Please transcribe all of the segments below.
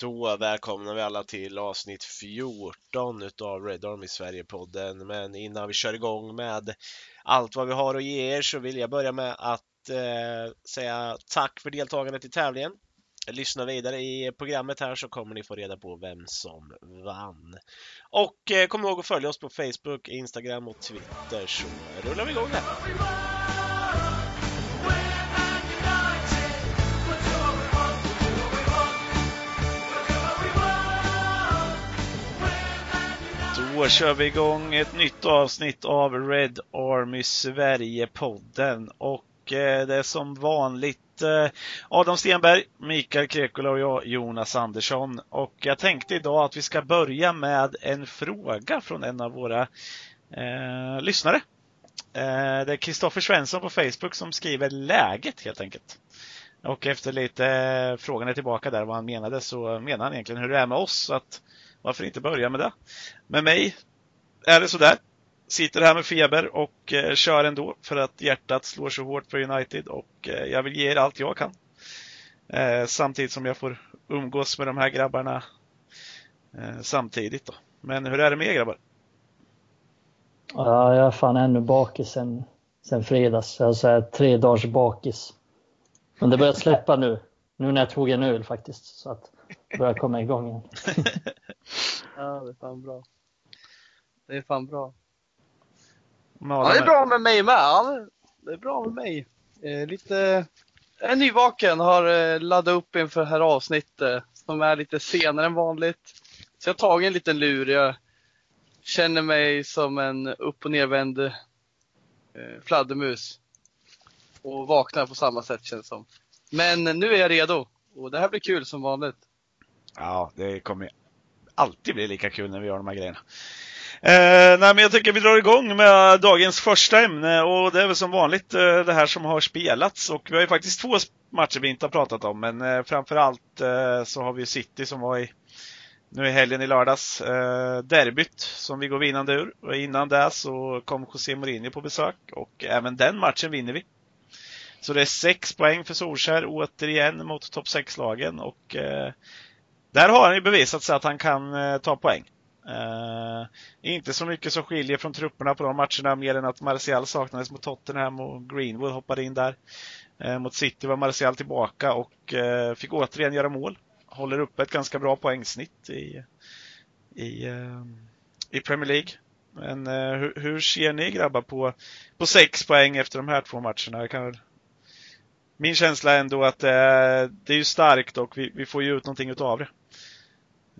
Då välkomnar vi alla till avsnitt 14 utav Red Army Sverige-podden. Men innan vi kör igång med allt vad vi har att ge er så vill jag börja med att eh, säga tack för deltagandet i tävlingen. Lyssna vidare i programmet här så kommer ni få reda på vem som vann. Och eh, kom ihåg att följa oss på Facebook, Instagram och Twitter så rullar vi igång här. Då kör vi igång ett nytt avsnitt av Red Army Sverige-podden. Och eh, det är som vanligt eh, Adam Stenberg, Mikael Krekula och jag, Jonas Andersson. Och jag tänkte idag att vi ska börja med en fråga från en av våra eh, lyssnare. Eh, det är Kristoffer Svensson på Facebook som skriver läget helt enkelt. Och efter lite eh, frågan är tillbaka där vad han menade så menar han egentligen hur det är med oss. Så att varför inte börja med det? Med mig är det sådär. Sitter här med feber och eh, kör ändå för att hjärtat slår så hårt för United och eh, jag vill ge er allt jag kan. Eh, samtidigt som jag får umgås med de här grabbarna eh, samtidigt. Då. Men hur är det med er grabbar? Ja, jag är fan ännu bakis sen, sen fredags. Jag är tre dagars bakis. Men det börjar släppa nu. Nu när jag tog en öl faktiskt. Så att börjar komma igång igen. Ja, det är fan bra. Det är fan bra. Ja, det är bra med mig med. det är bra med mig. Eh, lite, jag är nyvaken, har eh, laddat upp inför det här avsnittet som är lite senare än vanligt. Så jag har tagit en liten lur. Jag känner mig som en upp och nervänd eh, fladdermus. Och vaknar på samma sätt känns som. Men nu är jag redo och det här blir kul som vanligt. Ja, det kommer alltid bli lika kul när vi gör de här grejerna. Eh, nej, men jag tycker vi drar igång med dagens första ämne och det är väl som vanligt eh, det här som har spelats och vi har ju faktiskt två matcher vi inte har pratat om men eh, framförallt eh, så har vi City som var i nu i helgen i lördags, eh, derbyt som vi går vinnande ur och innan det så kom José Mourinho på besök och även den matchen vinner vi. Så det är sex poäng för Solskär återigen mot topp 6-lagen och eh, där har han ju bevisat sig att han kan eh, ta poäng. Eh, inte så mycket som skiljer från trupperna på de matcherna mer än att Martial saknades mot Tottenham och Greenwood hoppade in där. Eh, mot City var Martial tillbaka och eh, fick återigen göra mål. Håller uppe ett ganska bra poängsnitt i, i, eh, i Premier League. Men eh, hur, hur, ser ni grabbar på, på sex poäng efter de här två matcherna? Kan, min känsla är ändå att det är ju starkt och vi, vi får ju ut någonting utav det.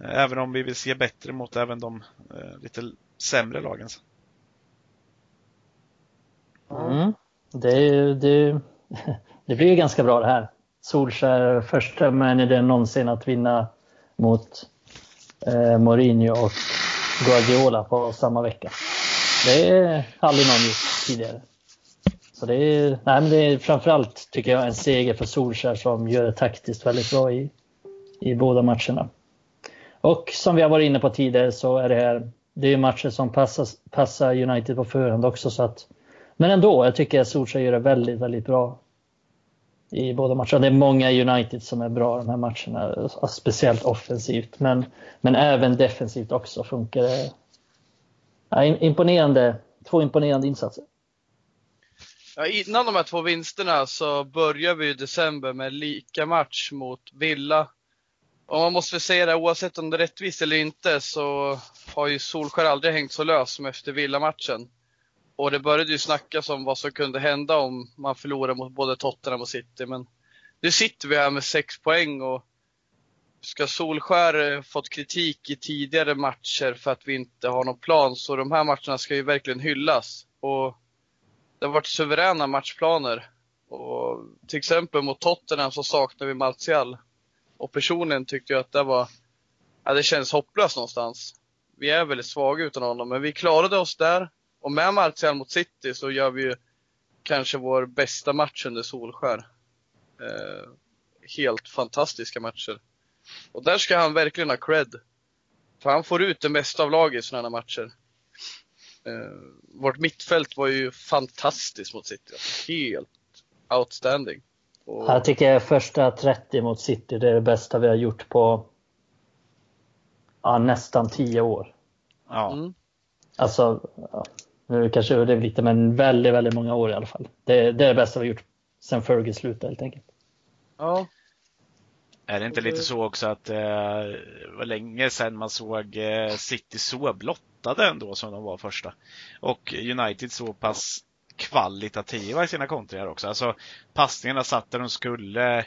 Även om vi vill se bättre mot även de eh, lite sämre lagen. Mm. Det, det, det blir ju ganska bra det här. Solskär första managern någonsin att vinna mot eh, Mourinho och Guardiola på samma vecka. Det är aldrig någon gjort tidigare. Så det är, nej men det är framförallt tycker jag en seger för Solskär som gör det taktiskt väldigt bra i, i båda matcherna. Och som vi har varit inne på tidigare så är det här det är matcher som passar, passar United på förhand också. Så att, men ändå, jag tycker att Solskjaer gör det väldigt, väldigt bra i båda matcherna. Det är många United som är bra de här matcherna, speciellt offensivt. Men, men även defensivt också funkar det. Ja, imponerande, två imponerande insatser. Ja, innan de här två vinsterna så börjar vi i december med lika match mot Villa, och man måste väl säga det, oavsett om det är rättvist eller inte så har ju Solskär aldrig hängt så lös som efter Villa-matchen. Och det började ju snackas om vad som kunde hända om man förlorar mot både Tottenham och City. Men nu sitter vi här med sex poäng och ska Solskär eh, fått kritik i tidigare matcher för att vi inte har någon plan, så de här matcherna ska ju verkligen hyllas. Och det har varit suveräna matchplaner. Och till exempel mot Tottenham så saknar vi Martial. Och personligen tyckte jag att det var, ja, det kändes hopplöst någonstans. Vi är väldigt svaga utan honom, men vi klarade oss där. Och med Martial mot City så gör vi ju kanske vår bästa match under Solskär. Eh, helt fantastiska matcher. Och där ska han verkligen ha cred. För han får ut det mesta av laget i sådana matcher. Eh, vårt mittfält var ju fantastiskt mot City. Helt outstanding. Och... Jag tycker första 30 mot City det är det bästa vi har gjort på ja, nästan tio år. Ja. Mm. Alltså, ja, nu kanske det är lite, men väldigt, väldigt många år i alla fall. Det, det är det bästa vi har gjort sen Fergie slutade helt enkelt. Ja. Är det inte lite så också att eh, det var länge sedan man såg eh, City så blottade ändå som de var första. Och United så pass kvalitativa i sina kontringar också. Alltså passningarna satt där de skulle.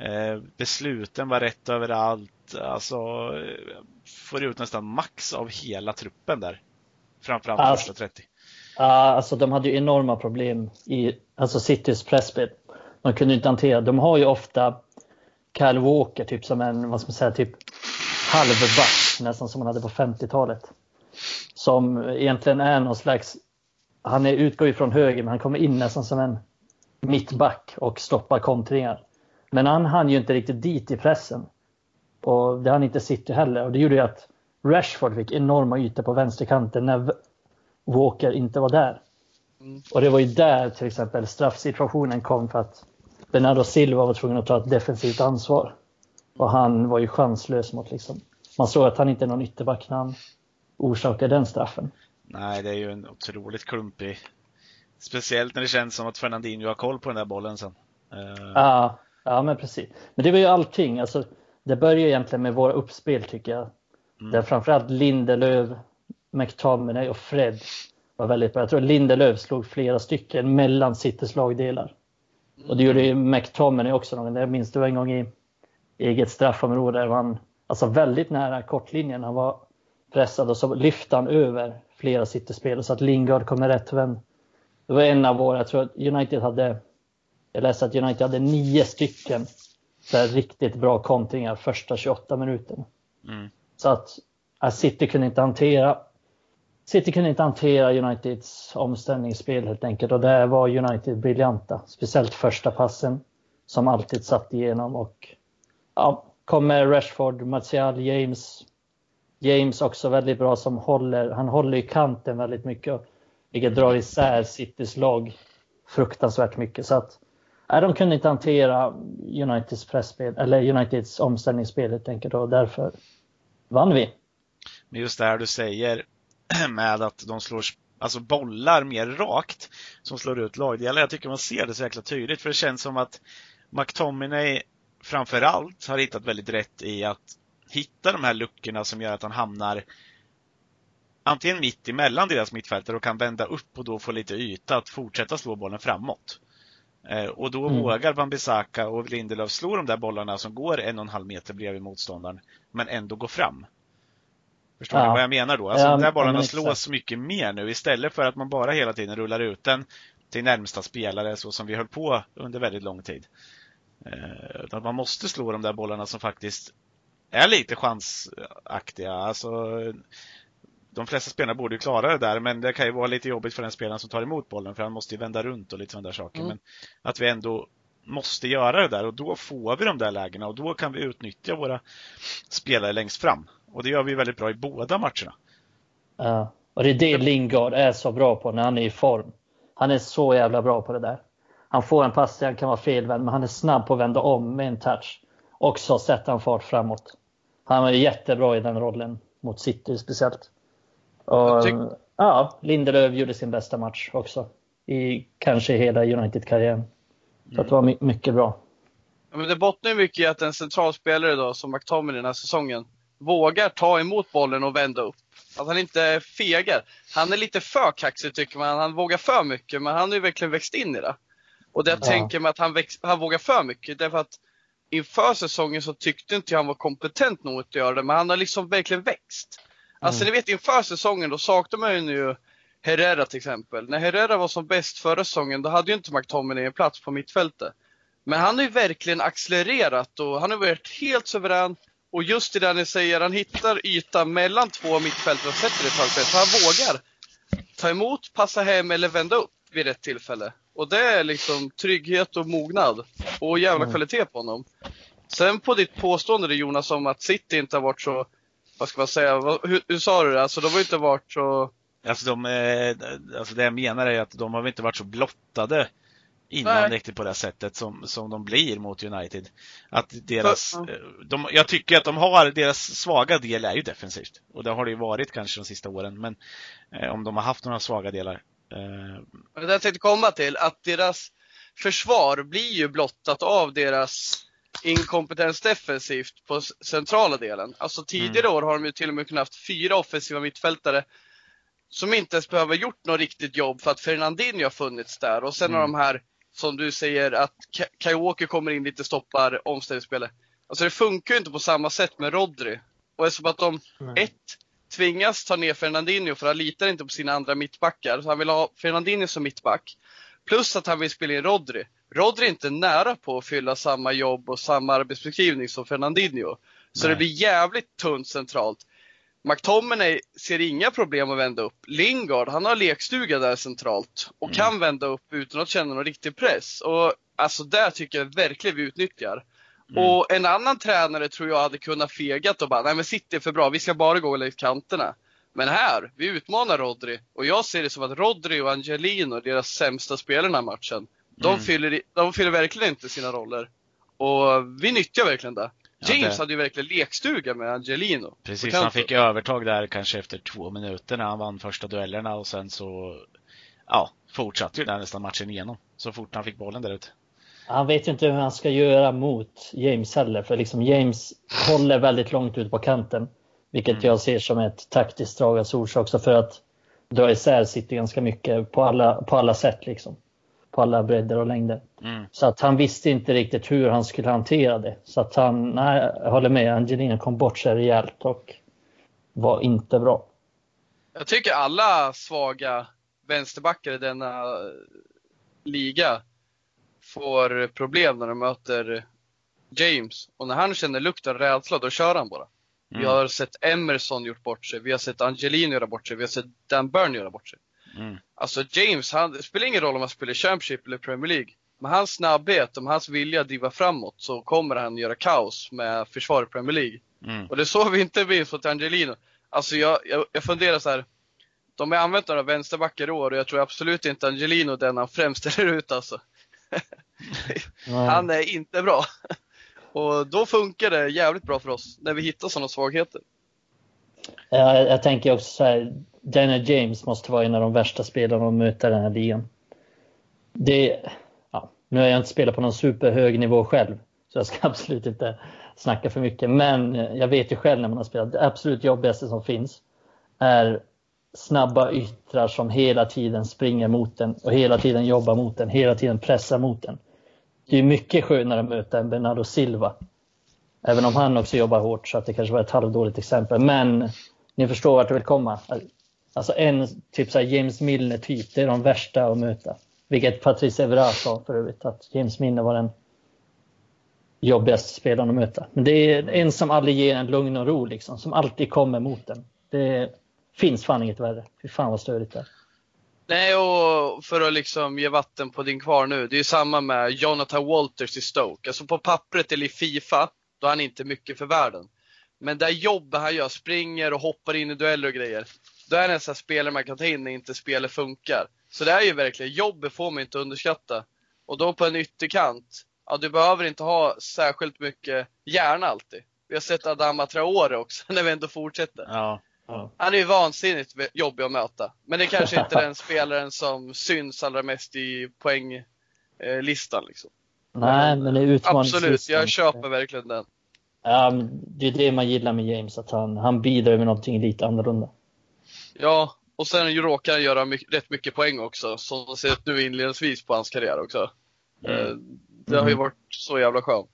Eh, besluten var rätt överallt. Alltså får ut nästan max av hela truppen där. Framförallt Alltså- första 30. Ja, alltså de hade ju enorma problem i alltså Citys presspel. De kunde inte hantera, de har ju ofta Kyle Walker typ som en, vad ska man säga, typ halvback nästan som man hade på 50-talet. Som egentligen är någon slags, han är, utgår ju från höger men han kommer in nästan som en mittback och stoppar kontringar. Men han hann ju inte riktigt dit i pressen. Och det hann inte City heller och det gjorde ju att Rashford fick enorma ytor på vänsterkanten när Walker inte var där. Och det var ju där till exempel straffsituationen kom för att Bernardo Silva var tvungen att ta ett defensivt ansvar. Och han var ju chanslös mot liksom. Man såg att han inte är någon ytterback när han orsakade den straffen. Nej, det är ju en otroligt klumpig. Speciellt när det känns som att Fernandinho har koll på den där bollen sen. Eh, Ja, ja men precis. Men det var ju allting. Alltså, det började egentligen med våra uppspel tycker jag. Mm. Där framförallt Lindelöf, McTominay och Fred var väldigt bra. Jag tror Lindelöf slog flera stycken mellan Citys lagdelar. Och det gjorde ju McTominay också. någon gång. Jag minns det var en gång i eget straffområde. Där han alltså väldigt nära kortlinjen. Han var pressad och så lyfte han över flera City-spelare så att Lingard kom med rätt vän. Det var en av våra, jag tror att United hade, jag läste att United hade nio stycken så riktigt bra kontringar första 28 minuterna. Mm. Så att City kunde inte hantera City kunde inte hantera Uniteds omställningsspel helt enkelt och där var United briljanta. Speciellt första passen som alltid satt igenom och ja, kom med Rashford, Martial, James. James också väldigt bra som håller, han håller i kanten väldigt mycket vilket drar isär Citys lag fruktansvärt mycket. Så att nej, de kunde inte hantera Uniteds pressspel eller Uniteds omställningsspel helt enkelt och därför vann vi. Men just det här du säger med att de slår alltså bollar mer rakt som slår ut lagdelar. Jag tycker man ser det så jäkla tydligt för det känns som att McTominay framförallt har hittat väldigt rätt i att hitta de här luckorna som gör att han hamnar antingen mitt emellan deras mittfältare och kan vända upp och då få lite yta att fortsätta slå bollen framåt. Eh, Och då Mm. vågar Wan-Bissaka och Lindelöf slå de där bollarna som går en och en halv meter bredvid motståndaren, men ändå gå fram. Förstår Ja. ni vad jag menar då? Alltså Ja, de där bollarna slås mycket mer nu istället för att man bara hela tiden rullar ut den till närmsta spelare så som vi höll på under väldigt lång tid. Eh, utan man måste slå de där bollarna som faktiskt är lite chansaktiga. Alltså, de flesta spelarna borde ju klara det där, men det kan ju vara lite jobbigt för den spelaren som tar emot bollen, för han måste ju vända runt och lite sådana där saker. Mm. Men att vi ändå måste göra det där och då får vi de där lägena och då kan vi utnyttja våra spelare längst fram. Och det gör vi väldigt bra i båda matcherna. Ja, och det är det Lingard är så bra på när han är i form. Han är så jävla bra på det där. Han får en pass, han kan vara felvänd, men han är snabb på att vända om med en touch. Och så sätter han fart framåt. Han var jättebra i den rollen mot City speciellt. Och, ja, Lindelöf gjorde sin bästa match också. I kanske hela United-karriären. Så att det var my- mycket bra. Ja, men det bottnar mycket i att en centralspelare då, som McTominay den här säsongen, vågar ta emot bollen och vända upp. Att han inte fegar. Han är lite för kaxig tycker man. Han vågar för mycket, men han har ju verkligen växt in i det. Och det jag Ja. tänker mig att han, väx, han vågar för mycket, därför att inför säsongen så tyckte inte jag han var kompetent nog att göra det, men han har liksom verkligen växt. Alltså Mm. ni vet inför säsongen, då saknar man ju Herrera till exempel. När Herrera var som bäst förra säsongen, då hade ju inte McTominay en plats på mittfältet. Men han har ju verkligen accelererat och han har varit helt suverän. Och just det där ni säger, han hittar yta mellan två mittfältare och sätter det i Så han vågar ta emot, passa hem eller vända upp vid rätt tillfälle. Och det är liksom trygghet och mognad. Och jävla Mm. kvalitet på honom. Sen på ditt påstående Jonas om att City inte har varit så, vad ska man säga, hur, hur sa du det? Alltså de har inte varit så, Alltså, de, eh, alltså det jag menar är att de har inte varit så blottade innan Nej. riktigt på det sättet som, som de blir mot United. Att deras, För- eh, de, jag tycker att de har, deras svaga del är ju defensivt. Och det har det ju varit kanske de sista åren. Men eh, om de har haft några svaga delar. Eh, Det jag tänkte komma till, att deras försvar blir ju blottat av deras inkompetens defensivt på centrala delen. Alltså tidigare år har de ju till och med kunnat haft fyra offensiva mittfältare som inte ens behöver ha gjort något riktigt jobb för att Fernandinho har funnits där. Och sen har Mm. de här, som du säger, att Ka- Kai Walker kommer in lite stoppar omställningsspelet. Alltså det funkar ju inte på samma sätt med Rodri. Och eftersom att de Nej. ett, tvingas ta ner Fernandinho för han litar inte på sina andra mittbackar. Så han vill ha Fernandinho som mittback. Plus att han vill spela in Rodri. Rodri är inte nära på att fylla samma jobb och samma arbetsbeskrivning som Fernandinho. Så Nej. det blir jävligt tunt centralt. McTominay ser inga problem att vända upp. Lingard, han har lekstuga där centralt och Mm. kan vända upp utan att känna någon riktig press. Och alltså där tycker jag verkligen vi utnyttjar. Mm. Och en annan tränare tror jag hade kunnat fegat och bara, nej men City är för bra, vi ska bara gå längs kanterna. Men här, vi utmanar Rodri. Och jag ser det som att Rodri och Angelino, deras sämsta spelare i den här matchen, de, Mm. fyller, de fyller verkligen inte sina roller. Och vi nyttjar verkligen det. Ja, James det- hade ju verkligen lekstuga med Angelino. Precis, han fick övertag där kanske efter två minuter när han vann första duellerna och sen så ja, fortsatte ju där nästan matchen igenom. Så fort han fick bollen där ute. Han vet ju inte hur han ska göra mot James heller. För liksom James håller väldigt långt ut på kanten. Vilket Mm. jag ser som ett taktiskt drag av Solskjaer också för att dra isär City ganska mycket på alla, på alla sätt. Liksom. På alla bredder och längder. Mm. Så att han visste inte riktigt hur han skulle hantera det. Så att han, nej, jag håller med. Angelina kom bort sig rejält och var inte bra. Jag tycker alla svaga vänsterbackar i denna liga får problem när de möter James. Och när han känner lukten rädsla, då kör han bara. Vi Mm. har sett Emerson gjort bort sig, vi har sett Angelino göra bort sig, vi har sett Dan Burn göra bort sig. Mm. Alltså James, han, det spelar ingen roll om han spelar Championship eller Premier League. Med hans snabbhet och hans vilja att driva framåt så kommer han göra kaos med försvar i Premier League. Mm. Och det såg vi inte minst mot Angelino. Alltså jag, jag, jag funderar så här. De har använt några vänsterbackar i år och jag tror absolut inte Angelino är den han främst ställer ut alltså. Han är inte bra. Och då funkar det jävligt bra för oss när vi hittar sådana svagheter. Ja, jag, jag tänker också så här. Daniel James måste vara en av de värsta spelarna att möta den här ligan. Det, ja, nu har jag inte spelat på någon superhög nivå själv, så jag ska absolut inte snacka för mycket. Men jag vet ju själv när man har spelat, det absolut jobbigaste som finns är snabba yttrar som hela tiden springer mot den och hela tiden jobbar mot den, hela tiden pressar mot den. Det är mycket skönare att möta än Bernardo Silva. Även om han också jobbar hårt så att det kanske var ett halvdåligt exempel. Men ni förstår vart jag vill komma. Alltså en typ så här James Milner typ, det är de värsta att möta. Vilket Patrice Evra sa för övrigt, att James Milner var den jobbigaste spelaren att möta. Men det är en som aldrig ger en lugn och ro liksom, som alltid kommer mot den. Det finns fan inget värre. Fy fan vad störigt det är. Nej, och för att liksom ge vatten på din kvar nu. Det är ju samma med Jonathan Walters i Stoke. Alltså på pappret eller i Fifa, då är han inte mycket för världen. Men det jobbet han gör, springer och hoppar in i dueller och grejer. Då är det en sån här spelare man kan ta in när inte spelet funkar. Så det är ju verkligen, jobbet får man inte underskatta. Och då på en ytterkant, ja du behöver inte ha särskilt mycket hjärna alltid. Vi har sett Adama Traore också, när vi ändå fortsätter. Ja. Han är ju vansinnigt jobbig att möta. Men det är kanske inte den spelaren som syns allra mest i poänglistan. Liksom. Nej, men det är utmaningslistan. Absolut, jag köper verkligen den. Ja, det är det man gillar med James, att han, han bidrar med någonting lite annorlunda. Ja, och sen råkar han göra mycket, rätt mycket poäng också, som ut nu inledningsvis på hans karriär också. Mm. Eh, Det har ju varit så jävla skönt.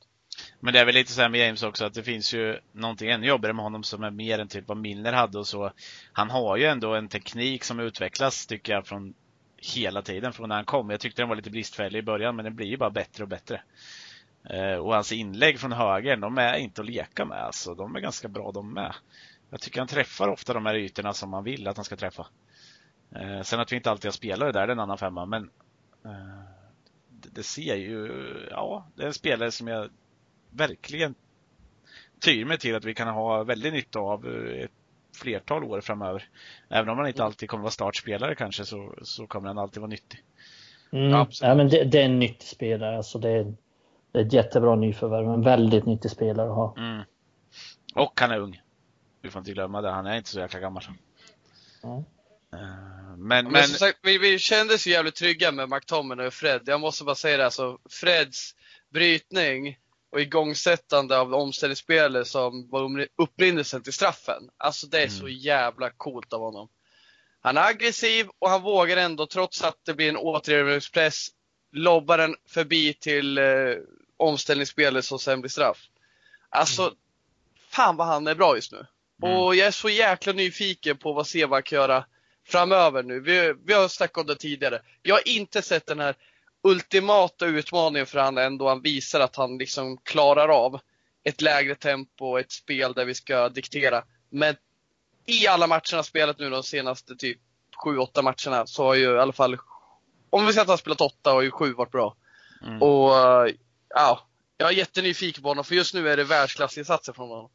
Men det är väl lite så här med James också att det finns ju någonting ännu jobbigare med honom som är mer än typ vad Milner hade och så. Han har ju ändå en teknik som utvecklas tycker jag från hela tiden från när han kom. Jag tyckte den var lite bristfällig i början men den blir ju bara bättre och bättre. Eh, och hans inlägg från höger, de är inte att leka med alltså. De är ganska bra de med. Jag tycker han träffar ofta de här ytorna som man vill att han ska träffa. Eh, sen att vi inte alltid har spelare där, eh, det är en annan femma men det ser ju, ja, det är en spelare som jag verkligen tyr mig till att vi kan ha väldigt nytta av eh, ett flertal år framöver. Även om han inte alltid kommer vara startspelare kanske så, så kommer han alltid vara nyttig. Mm. Ja, men det, det är en nyttig spelare. Alltså det, är, det är ett jättebra nyförvärv. En väldigt nyttig spelare att ha. Mm. Och han är ung. Vi får inte glömma det, han är inte så jäkla gammal. Eh, Men, Men, men, sagt, vi, vi kändes ju jävligt trygga med McTominay och Fred. Jag måste bara säga det, alltså Freds brytning och igångsättande av omställningsspelet som var upprinnelsen till straffen. Alltså det är så jävla coolt av honom. Han är aggressiv och han vågar ändå, trots att det blir en återerövringspress, lobba den förbi till eh, omställningsspelet som sen blir straff. Alltså, fan vad han är bra just nu. Mm. Och jag är så jäkla nyfiken på vad Seba kan göra framöver nu. Vi, vi har snackat om det tidigare. Jag har inte sett den här ultimata utmaningen för han ändå han visar att han liksom klarar av ett lägre tempo och ett spel där vi ska diktera. Men i alla matcherna spelat nu de senaste typ 7-8 matcherna så har ju i alla fall, om vi säger att han spelat 8 har ju 7 varit bra. mm. Och ja, jag är jättenyfiken på honom för just nu är det världsklassinsatser från honom.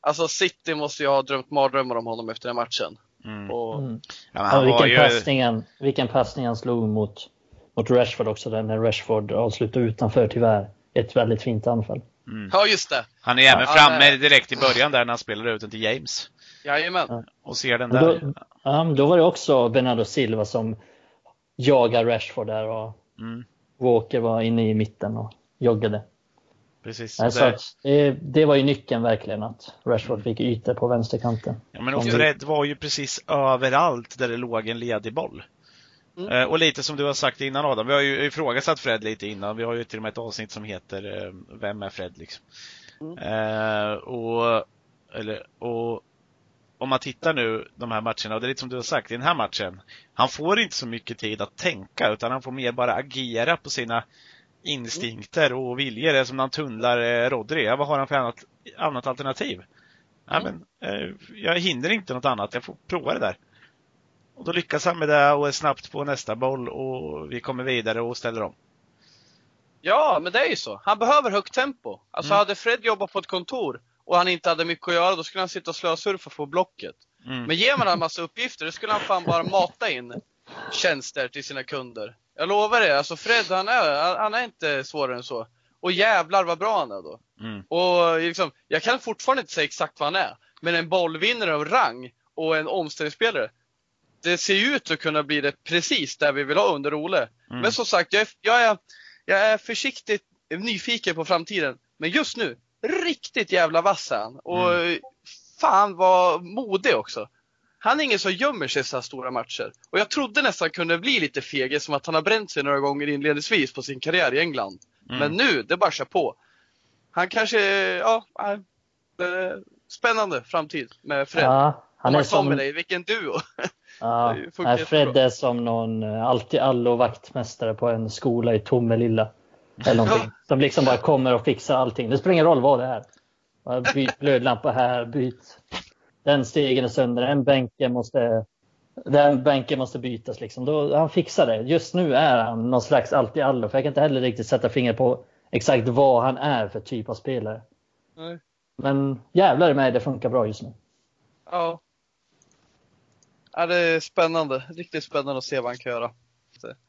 Alltså City måste ju ha drömt mardrömmar om honom efter den matchen. Mm. Och, Mm. Ja, vilken, ju, passning han, vilken passning han slog mot, mot Rashford också. Där när Rashford avslutade utanför tyvärr. Ett väldigt fint anfall. mm. Ja, just det. han är även Ja, framme direkt i början där när han spelar ut den till James. Jajamän. Ja. Och ser den där. Då, ja, då var det också Bernardo Silva som jagar Rashford där och Mm. Walker var inne i mitten och joggade. Precis. Nej, så Det- att, det, det var ju nyckeln verkligen att Rashford fick ytor på vänsterkanten. Ja, men och Fred var ju precis överallt där det låg en ledig boll. Mm. Eh, och lite som du har sagt innan Adam, vi har ju ifrågasatt Fred lite innan. Vi har ju till och med ett avsnitt som heter eh, Vem är Fred liksom? Mm. Eh, och, eller, och om man tittar nu de här matcherna, och det är lite som du har sagt, i den här matchen. Han får inte så mycket tid att tänka utan han får mer bara agera på sina instinkter och viljor. Det är som när han tunnlar eh, Rodri. Ja, vad har han för annat, annat alternativ? Ja, men, eh, jag hinner inte något annat, jag får prova det där. Och då lyckas han med det och är snabbt på nästa boll och vi kommer vidare och ställer om. Ja, men det är ju så. Han behöver högt tempo. Alltså Mm. hade Fred jobbat på ett kontor och han inte hade mycket att göra, då skulle han sitta och slösurfa på blocket. Mm. Men ger man honom en massa uppgifter, då skulle han fan bara mata in tjänster till sina kunder. Jag lovar det, alltså Fred han är, han är inte svårare än så. Och jävlar vad bra han är då. Mm. Och liksom, jag kan fortfarande inte säga exakt vad han är. Men en bollvinnare av rang och en omställningsspelare. Det ser ut att kunna bli det precis där vi vill ha under Ole. Mm. Men som sagt, jag är, jag, är, jag är försiktigt nyfiken på framtiden. Men just nu, riktigt jävla vass är han. Och fan vad modig också. Han är ingen som gömmer sig i så här stora matcher. Och jag trodde nästan kunde bli lite feg, som att han har bränt sig några gånger inledningsvis på sin karriär i England. Mm. Men nu, det bara kör på. Han kanske, ja, spännande framtid med Fred. Ja, han är som, McTominay, vilken duo! ja, nej, Fred är som någon eh, alltid allo vaktmästare på en skola i Tomelilla. Eller någonting. Som liksom bara kommer och fixar allting. Det spelar ingen roll vad det är. Byt glödlampa här, byt. Den stegen är sönder, den bänken måste den bänken måste bytas. Liksom. Då, han fixar det. Just nu är han någon slags alltid allo. För jag kan inte heller riktigt sätta fingret på exakt vad han är för typ av spelare. Nej. Men jävlar i mig, det funkar bra just nu. Ja. Ja. Det är spännande. Riktigt spännande att se vad han kan göra.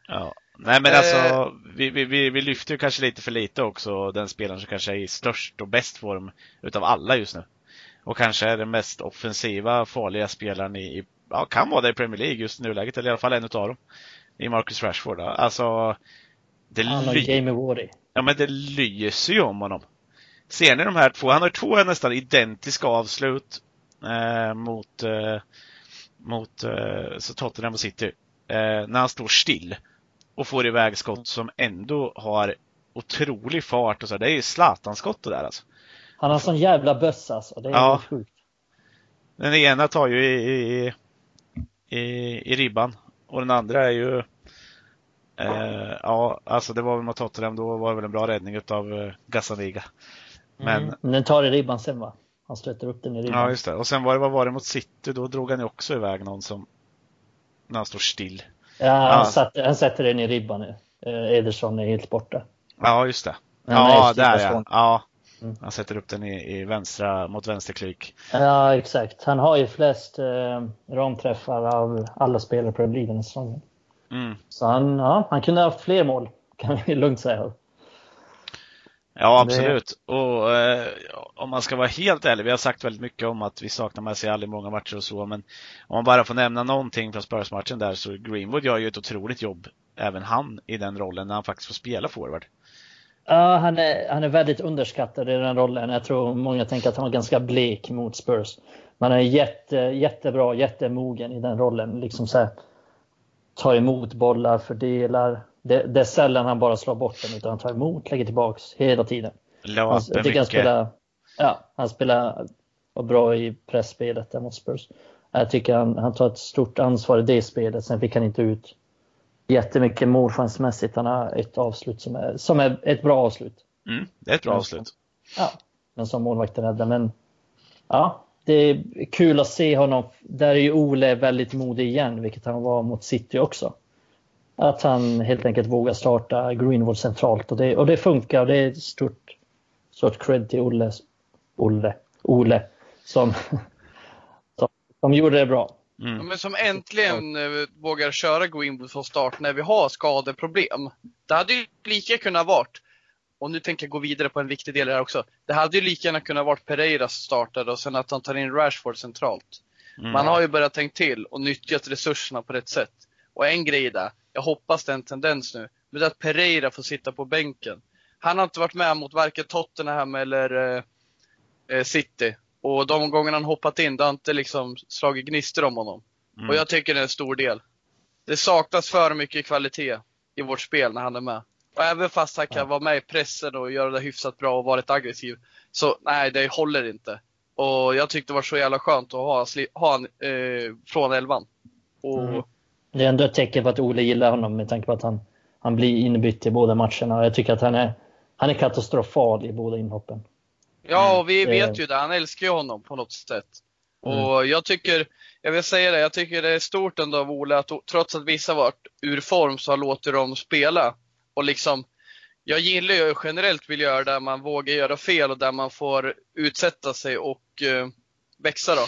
Ja. Nej men Eh. alltså, vi, vi, vi, vi lyfter ju kanske lite för lite också den spelaren som kanske är i störst och bäst form utav alla just nu. Och kanske är den mest offensiva, farliga spelaren i, i ja, kan vara det i Premier League just i nuläget, eller i alla fall en utav dem. I Marcus Rashford. Alltså, det, Han och Jamie Wardy. ja, men det lyser ju om honom. Ser ni de här två? Han har två nästan identiska avslut eh, mot, eh, mot eh, så Tottenham och City. Eh, när han står still och får iväg skott som ändå har otrolig fart och så. Det är ju Zlatan-skott det där alltså. Han har sån jävla bössa alltså. Det är Ja. sjukt. Den ena tar ju i, i, i, i ribban och den andra är ju eh, Ja, alltså det var väl mot Tottenham, då var det väl en bra räddning utav eh, Gazzaniga. Men Mm. Den tar i ribban sen va? Han stöter upp den i ribban. Ja, just det. Och sen var det, vad var det mot City? Då drog han ju också iväg någon som, när han står still. Ja, han, Ja. Satte, han sätter den i ribban nu. Eh, Ederson är helt borta. Ja, just det. Han Ja, där ja. Ja. Mm. Han sätter upp den i, i vänstra, mot vänsterklyk. Ja, exakt. Han har ju flest eh, ramträffar av alla spelare på den ligan den säsongen. Mm. Så han, ja, han kunde ha haft fler mål, kan vi lugnt säga. Ja, absolut. Det... Och eh, om man ska vara helt ärlig, vi har sagt väldigt mycket om att vi saknar Martial i många matcher och så, men om man bara får nämna någonting från Spurs-matchen där så Greenwood gör ju ett otroligt jobb, även han, i den rollen när han faktiskt får spela forward. Ja, han är, han är väldigt underskattad i den rollen. Jag tror många tänker att han var ganska blek mot Spurs. Men han är jätte, jättebra, jättemogen i den rollen. Liksom så här, tar emot bollar, fördelar. Det, det, är sällan han bara slår bort den, utan han tar emot, lägger tillbaks hela tiden. Han, jag tycker han spelar, ja, han spelar bra i pressspelet där mot Spurs. Jag tycker han, han tar ett stort ansvar i det spelet. Sen fick han inte ut jättemycket målchansmässigt. Han har ett avslut som är, som är ett bra avslut. Mm, det är ett bra avslut. Ja, men som målvakten räddar. Men ja, det är kul att se honom. Där är ju Ole väldigt modig igen, vilket han var mot City också. Att han helt enkelt vågar starta Greenwood centralt och det, och det funkar. Och det är ett stort, stort cred till Olle, Olle, Ole som, som, som gjorde det bra. Mm. Men som äntligen eh, vågar köra Greenwood från start när vi har skadeproblem. Det hade ju lika kunnat varit, och nu tänker jag gå vidare på en viktig del här också. Det hade ju lika gärna kunnat varit Pereiras startade och sen att han tar in Rashford centralt. Mm. Man har ju börjat tänka till och nyttjat resurserna på rätt sätt. Och en grej där, jag hoppas det är en tendens nu, men det är att Pereira får sitta på bänken. Han har inte varit med mot varken Tottenham eller eh, eh City. Och de gångerna han hoppat in, det har inte liksom slagit gnistor om honom. Mm. Och jag tycker det är en stor del. Det saknas för mycket kvalitet i vårt spel när han är med. Och även fast han kan vara med i pressen och göra det hyfsat bra och vara rätt aggressiv, så nej, det håller inte. Och jag tyckte det var så jävla skönt att ha, ha han eh, från elvan. Och... Mm. Det är ändå ett tecken på att Ole gillar honom med tanke på att han, han blir inbytt i båda matcherna. Jag tycker att han är, han är katastrofal i båda inhoppen. Ja, och vi mm. vet ju det. Han älskar ju honom på något sätt. Mm. Och jag tycker, jag vill säga det, jag tycker det är stort ändå av Ole att trots att vissa varit ur form så låtit dem spela. Och liksom, jag gillar ju generellt vill göra där man vågar göra fel och där man får utsätta sig och uh, växa då.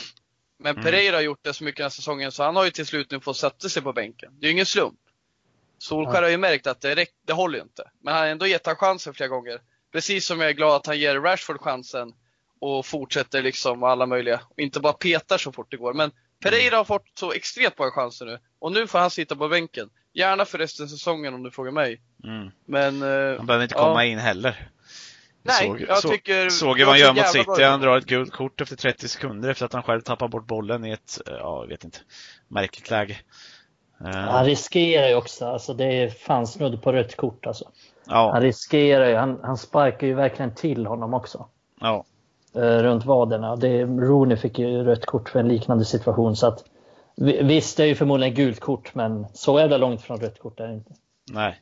Men mm. Pereira har gjort det så mycket den här säsongen så han har ju till slut nu fått sätta sig på bänken. Det är ju ingen slump. Solskär har ju märkt att det, det håller ju inte. Men han har ändå gett honom chansen flera gånger. Precis som jag är glad att han ger Rashford chansen och fortsätter liksom alla möjliga. Och inte bara petar så fort det går. Men Pereira har fått så extremt många chanser nu. Och nu får han sitta på bänken. Gärna för resten av säsongen om du frågar mig. Mm. Men, uh, han behöver inte komma in heller. Nej, såg, jag tycker... Såg vad han gör mot City. Han drar ett gult kort efter 30 sekunder efter att han själv tappar bort bollen i ett, ja, jag vet inte, märkligt läge. Uh. Han riskerar ju också, alltså det fanns snudd på rött kort alltså. Ja. Han riskerar ju, han, han sparkar ju verkligen till honom också. Ja. Eh, runt vaderna. Det, Rooney fick ju rött kort för en liknande situation. Så att, visst, det är ju förmodligen gult kort, men så är det långt från rött kort är det inte. Nej.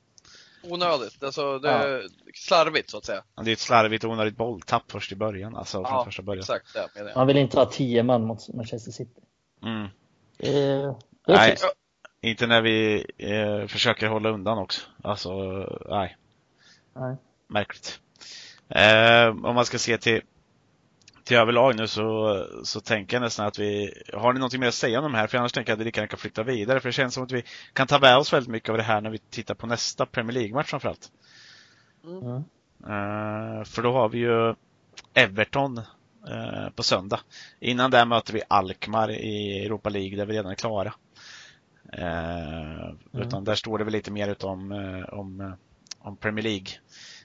Onödigt, alltså det är ja. slarvigt så att säga. Det är ett slarvigt och onödigt bolltapp först i början. Alltså från första början. exakt det Man vill inte ha tio man mot Manchester City. Mm. Eh, nej, inte när vi eh, försöker hålla undan också. Alltså, nej. nej. Märkligt. Eh, om man ska se till till överlag nu så, så tänker jag nästan att vi, har ni någonting mer att säga om de här? För annars tänker jag att vi lika gärna kan flytta vidare. För det känns som att vi kan ta med oss väldigt mycket av det här när vi tittar på nästa Premier League-match framförallt. Mm. Uh, för då har vi ju Everton uh, på söndag. Innan det möter vi Alkmaar i Europa League där vi redan är klara. Uh, mm. Utan där står det väl lite mer om, om, om Premier League.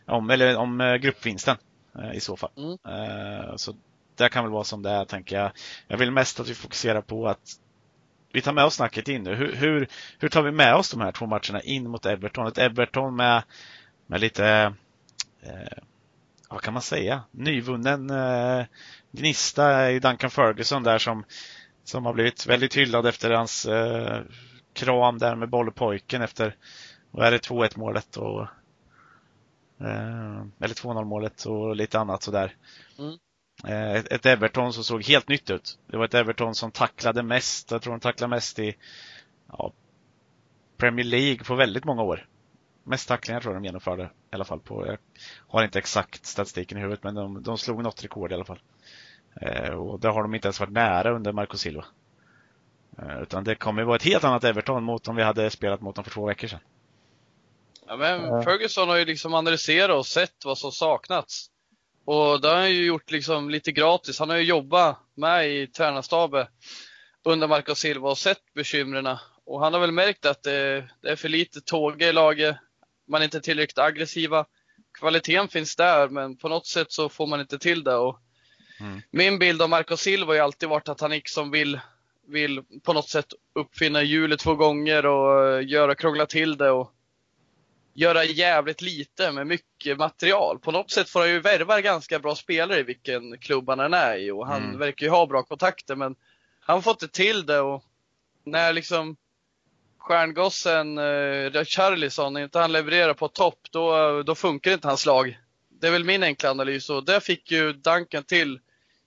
Om, eller om gruppvinsten i så fall. Mm. Så det kan väl vara som det är, tänker jag. Jag vill mest att vi fokuserar på att vi tar med oss snacket in nu. Hur, hur, hur tar vi med oss de här två matcherna in mot Everton? Ett Everton med, med lite, eh, vad kan man säga, nyvunnen eh, gnista i Duncan Ferguson där som, som har blivit väldigt hyllad efter hans eh, kram där med bollpojken efter, vad är det, 2-1 målet och eh, eller 2-0 målet och lite annat sådär. Mm. Eh, ett Everton som såg helt nytt ut. Det var ett Everton som tacklade mest. Jag tror de tacklade mest i ja, Premier League på väldigt många år. Mest tacklingar tror jag de genomförde i alla fall. på Jag har inte exakt statistiken i huvudet men de, de slog något rekord i alla fall. Eh, och det har de inte ens varit nära under Marco Silva. Eh, utan det kommer vara ett helt annat Everton mot om vi hade spelat mot dem för två veckor sedan. Ja, men. Ferguson har ju liksom analyserat och sett vad som saknats. Och det har han ju gjort liksom lite gratis. Han har ju jobbat med i tränarstaben under Marco Silva och sett bekymren. Och han har väl märkt att det, det är för lite tåga i laget. Man är inte tillräckligt aggressiva. Kvaliteten finns där, men på något sätt så får man inte till det. Och Mm. Min bild av Marco Silva har alltid varit att han liksom vill, vill på något sätt uppfinna hjulet två gånger och eh, göra krångla till det. Och göra jävligt lite med mycket material. På något sätt får han ju värva ganska bra spelare i vilken klubb han än är i och han Mm. verkar ju ha bra kontakter men han fått det till det och när liksom stjärngossen eh, Richarlison, när inte han levererar på topp, då, då funkar inte hans lag. Det är väl min enkla analys och där fick ju Duncan till.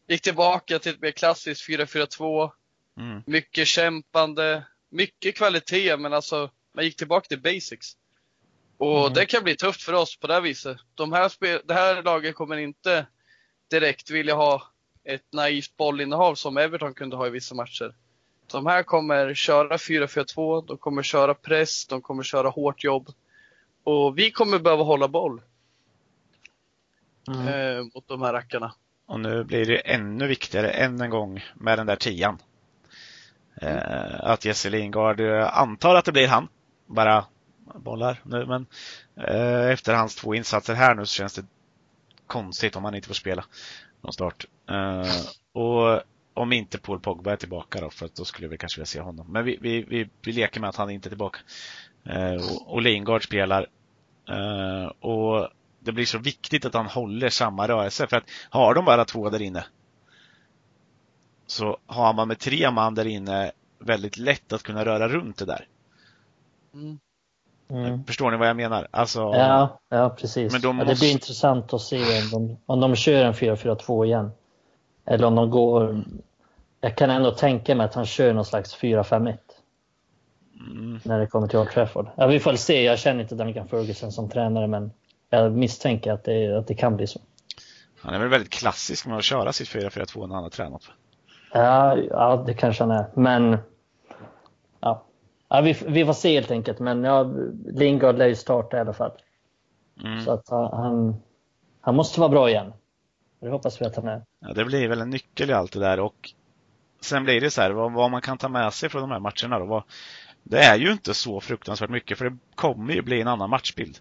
Gick tillbaka till ett mer klassiskt 4-4-2. Mm. Mycket kämpande, mycket kvalitet men alltså man gick tillbaka till basics. Och Mm. det kan bli tufft för oss på det här viset. De här spel, det här laget kommer inte direkt vilja ha ett naivt bollinnehav som Everton kunde ha i vissa matcher. De här kommer köra 4-4-2, de kommer köra press, de kommer köra hårt jobb. Och vi kommer behöva hålla boll Mm. eh, mot de här rackarna. Och nu blir det ännu viktigare än en gång med den där tian. Eh, att Jesse Lingard, eh, antar att det blir han, bara bollar nu, men eh, efter hans två insatser här nu så känns det konstigt om han inte får spela från start. Eh, och om inte Paul Pogba är tillbaka då, för att då skulle vi kanske vilja se honom. Men vi, vi, vi, vi leker med att han inte är tillbaka. Eh, och, och Lingard spelar. Eh, och det blir så viktigt att han håller samma rörelse. För att har de bara två där inne så har man med tre man där inne väldigt lätt att kunna röra runt det där. Mm. Mm. Förstår ni vad jag menar? Alltså, Ja, ja precis. Men då ja, det måste- blir intressant att se om de, om de kör en 4-4-2 igen. Eller om de går... Jag kan ändå tänka mig att han kör någon slags 4-5-1 mm, när det kommer till Old Trafford. Ja, vi får väl se. Jag känner inte Duncan Ferguson som tränare men jag misstänker att det, att det kan bli så. han är väl väldigt klassisk med att köra sitt 4-4-2 när han har tränat. Ja, ja det kanske han är. Men ja. Vi, vi får se helt enkelt. Men ja, Lingard lär ju starta i alla fall. Mm. Så att han, han, han måste vara bra igen. Det hoppas vi att han är. Ja, det blir väl en nyckel i allt det där och sen blir det så här, vad, vad man kan ta med sig från de här matcherna då. Vad, det är ju inte så fruktansvärt mycket för det kommer ju bli en annan matchbild.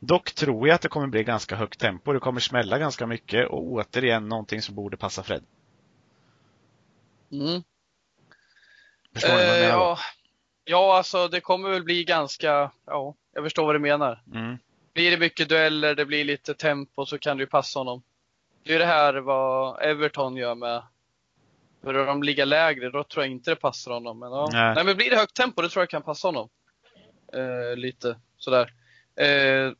Dock tror jag att det kommer bli ganska högt tempo. Det kommer smälla ganska mycket och återigen någonting som borde passa Fred. Mm. Förstår ni vad jag Eh, menar? Då? ja. alltså det kommer väl bli ganska, ja, jag förstår vad du menar. Mm. Blir det mycket dueller, det blir lite tempo så kan det ju passa honom. Det är det här vad Everton gör med Börjar de ligga lägre, då tror jag inte det passar honom. Men, ja. Nej. Nej. men blir det högt tempo, det tror jag kan passa honom. Eh, lite sådär. Eh,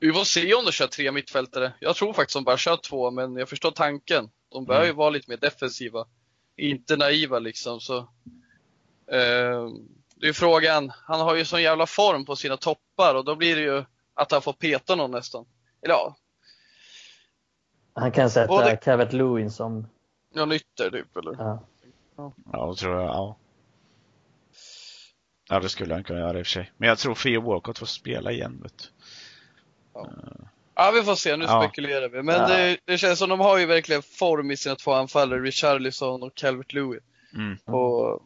vi får se om de kör tre mittfältare. Jag tror faktiskt de bara kör två, men jag förstår tanken. De bör ju Mm. vara lite mer defensiva. Inte naiva liksom. Så, det är frågan, han har ju sån jävla form på sina toppar och då blir det ju att han får peta någon nästan. Eller ja, Han kan sätta Både- Calvert Lewin som... någon ytter typ eller? Ja. Ja, det tror jag. Ja. ja, det skulle han kunna göra i och för sig. Men jag tror Theo Walcott får spela igen. Vet du. Ja, vi får se. Nu Ja. spekulerar vi. Men Ja. det, det känns som de har ju verkligen form i sina två anfallare, Richarlison och Calvert Lewin. Mm. Och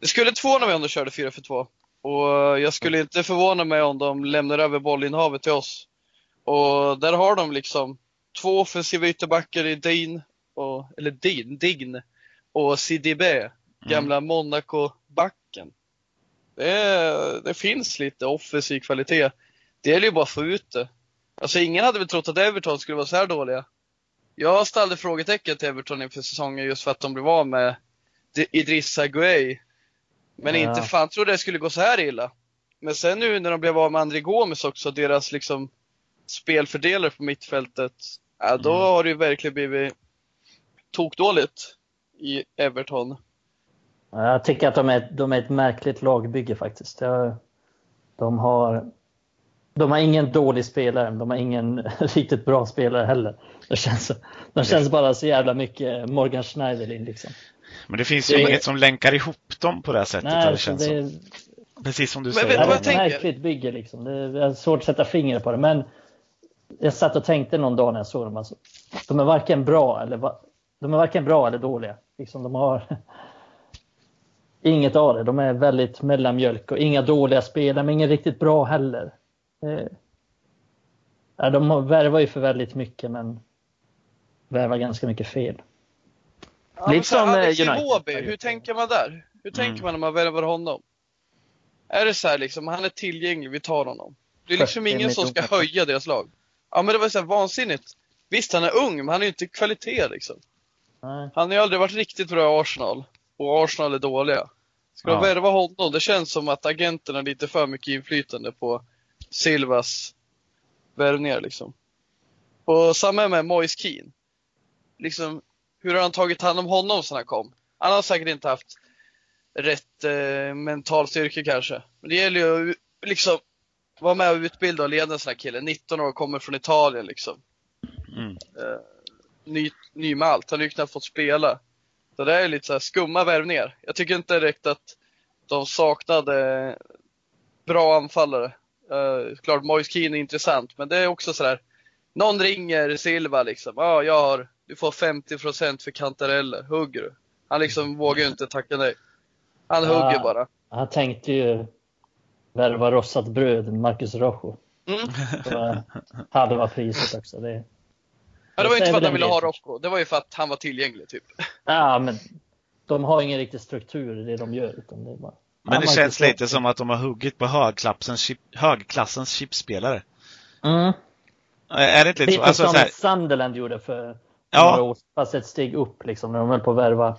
det skulle inte förvåna mig om de körde 4 för 2. Och jag skulle inte förvåna mig om de lämnar över bollinnehavet till oss. Och där har de liksom två offensiva ytterbackar i Dean, och, eller Dean, Dign och CDB, gamla Monaco-backen. Det, det finns lite offensiv kvalitet. Det gäller ju bara att få ut det. Alltså ingen hade väl trott att Everton skulle vara så här dåliga. Jag ställde frågetecken till Everton inför säsongen just för att de blev av med Idrissa Gueye. Men Ja. inte fan trodde det skulle gå så här illa. Men sen nu när de blev av med André Gomes också, deras liksom spelfördelare på mittfältet. Ja, då Mm. har det ju verkligen blivit tokdåligt i Everton. Ja, Jag tycker att de är, de är ett märkligt lagbygge faktiskt. De har de har ingen dålig spelare, de har ingen riktigt bra spelare heller. Det känns, de känns bara så jävla mycket Morgan Schneiderlin liksom. Men det finns ju det... inget som länkar ihop dem på det här sättet. Nej, det alltså, känns det... Precis som du Men säger. jag det är ett märkligt bygge liksom. Det är svårt att sätta fingret på det. Men jag satt och tänkte någon dag när jag såg dem. Alltså, de är varken bra eller, va- de är varken bra eller dåliga. Liksom, de har inget av det. De är väldigt mellanmjölk och inga dåliga spelare, men ingen riktigt bra heller. Eh, de har- värvar ju för väldigt mycket, men värvar ganska mycket fel. Ja, Lite som, eh, Alex United. Iwobi, hur tänker man där? Hur tänker Mm. man när man värvar honom? Är det så här liksom, han är tillgänglig, vi tar honom. Det är liksom 40 ingen som ska höja deras lag. Ja men det var så här vansinnigt. Visst, han är ung, men han är ju inte kvalitet liksom. Nej. Han har ju aldrig varit riktigt bra i Arsenal. Och Arsenal är dåliga. Ska Ja. de värva honom? Det känns som att agenterna har lite för mycket inflytande på Silvas värvningar liksom. Och samma med Moise Keane. Liksom, hur har han tagit hand om honom sen han kom? Han har säkert inte haft rätt eh, mental styrka kanske. Men det gäller ju liksom vara med och utbilda och leda en sån här kille. 19 år, kommer från Italien liksom Mm. eh, ny, ny med allt. Han har ju knappt fått spela. Så det är lite så skumma värvningar. Jag tycker inte direkt att de saknade bra anfallare. Uh, klart Moise Keane är intressant, men det är också så där. Någon ringer Silva liksom. Ja, ah, jag har, du får 50% för kantareller. Hugger du? Han liksom vågar ju inte tacka nej. Han Ja. hugger bara. Han tänkte ju värva rostat bröd, Marcus Rojo. Mm. Halva priset också. Det, Ja, det var ju inte för att han ville ha. Rocco. Det var ju för att han var tillgänglig typ. Ja, men de har ingen riktig struktur i det de gör. Utan det är bara, Men det Marcus känns lite Rojo. som att de har huggit på högklassens, chip, högklassens chipspelare. Mm. Är det inte lite så? Lite Alltså, som så här, Sunderland gjorde för Ja. några år fast ett steg upp liksom. När de höll på att värva,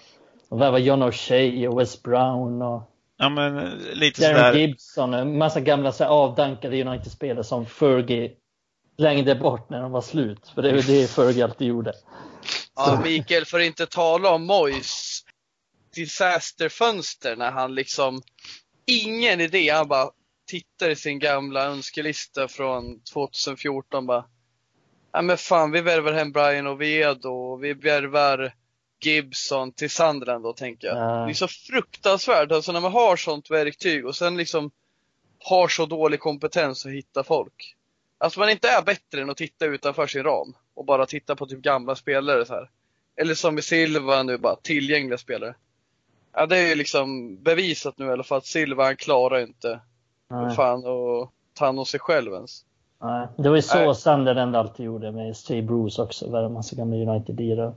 de värva John O'Shea och Wes Brown och ja men eh, lite Darren sådär. Gibson. En massa gamla så här, avdankade United-spelare som Fergie slängde bort när de var slut. För det är det Fergie alltid gjorde. Ja, Mikael, för att inte tala om Mois disasterfönster när han liksom, ingen idé, han bara tittar i sin gamla önskelista från 2014 bara, ja men fan vi värvar hem Brian Oviedo och vi värvar Gibson till Sunderland då tänker jag. Ja. Det är så fruktansvärt, alltså när man har sånt verktyg och sen liksom har så dålig kompetens att hitta folk. Alltså man inte är bättre än att titta utanför sin ram och bara titta på typ gamla spelare så här. Eller som i Silva nu, bara tillgängliga spelare. Ja, det är ju liksom bevisat nu i alla fall att Silva han klarar inte Nej. fan att ta hand om sig själv ens. Nej. Det var ju så. Sunderland alltid gjorde med Steve Bruce också. Värva massa gamla United-lirare.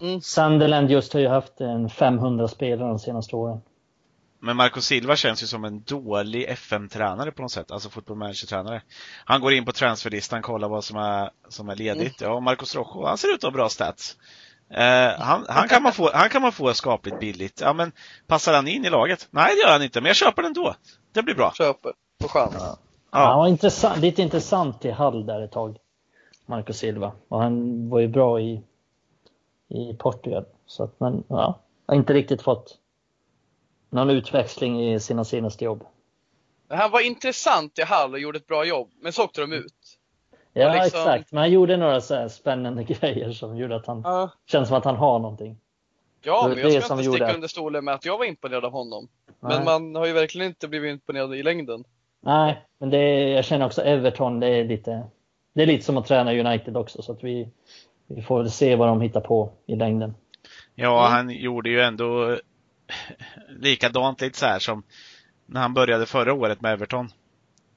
Mm. Sunderland just har ju haft en 500 spelare de senaste åren. Men Marco Silva känns ju som en dålig FM-tränare på något sätt, alltså football manager-tränare. Han går in på transferlistan, kollar vad som är, som är ledigt. Ja, Marcos Rojo, han ser ut att ha bra stats. Eh, han, han, kan man få, han kan man få skapligt billigt. Ja, men passar han in i laget? Nej, det gör han inte, men jag köper den då. Det blir bra. Köper på chans. Han Ja, var intressant, lite intressant i Hall där ett tag. Marco Silva. Och han var ju bra i, i Portugal. Så att, men ja, har inte riktigt fått någon utväxling i sina senaste jobb. Han var intressant i Hall och gjorde ett bra jobb, men så åkte de ut. Ja, liksom- exakt. Men han gjorde några så spännande grejer som gjorde att han Ja, känns som att han har någonting. ja men jag ska inte sticka under stolen med att jag var imponerad av honom. Nej. Men man har ju verkligen inte blivit imponerad i längden. Nej, men det är, jag känner också Everton, det är lite, det är lite som att träna United också. Så att vi, vi får väl se vad de hittar på i längden. ja han gjorde ju ändå likadant lite så här som när han började förra året med Everton.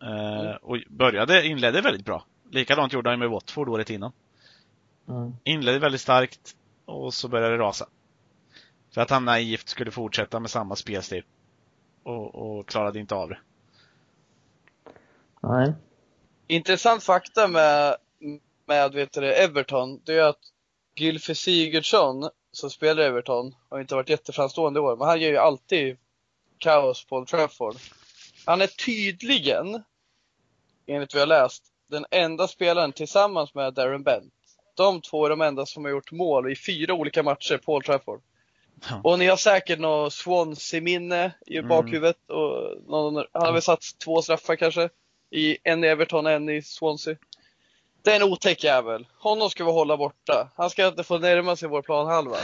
Mm. och började, inledde väldigt bra. Likadant gjorde han med Watford året innan. Mm. Inledde väldigt starkt och så började det rasa. För att han naivt skulle fortsätta med samma spelstil. Och, och klarade inte av det. Nej. Intressant fakta med, med vet du, Everton, det är att Gylfi Sigurdsson, som spelar i Everton, har inte varit jätteframstående i år, men han gör ju alltid kaos på Old Trafford. Han är tydligen, enligt vad jag läst, den enda spelaren tillsammans med Darren Bent. De två är de enda som har gjort mål i fyra olika matcher på Old Trafford. Ja. Och ni har säkert något Swansea-minne i Mm. bakhuvudet. Och någon, han har väl satt två straffar kanske I en i Everton, en i Swansea. Det är en otäck jävel. Honom ska vi hålla borta. Han ska inte få närma sig vår planhalva.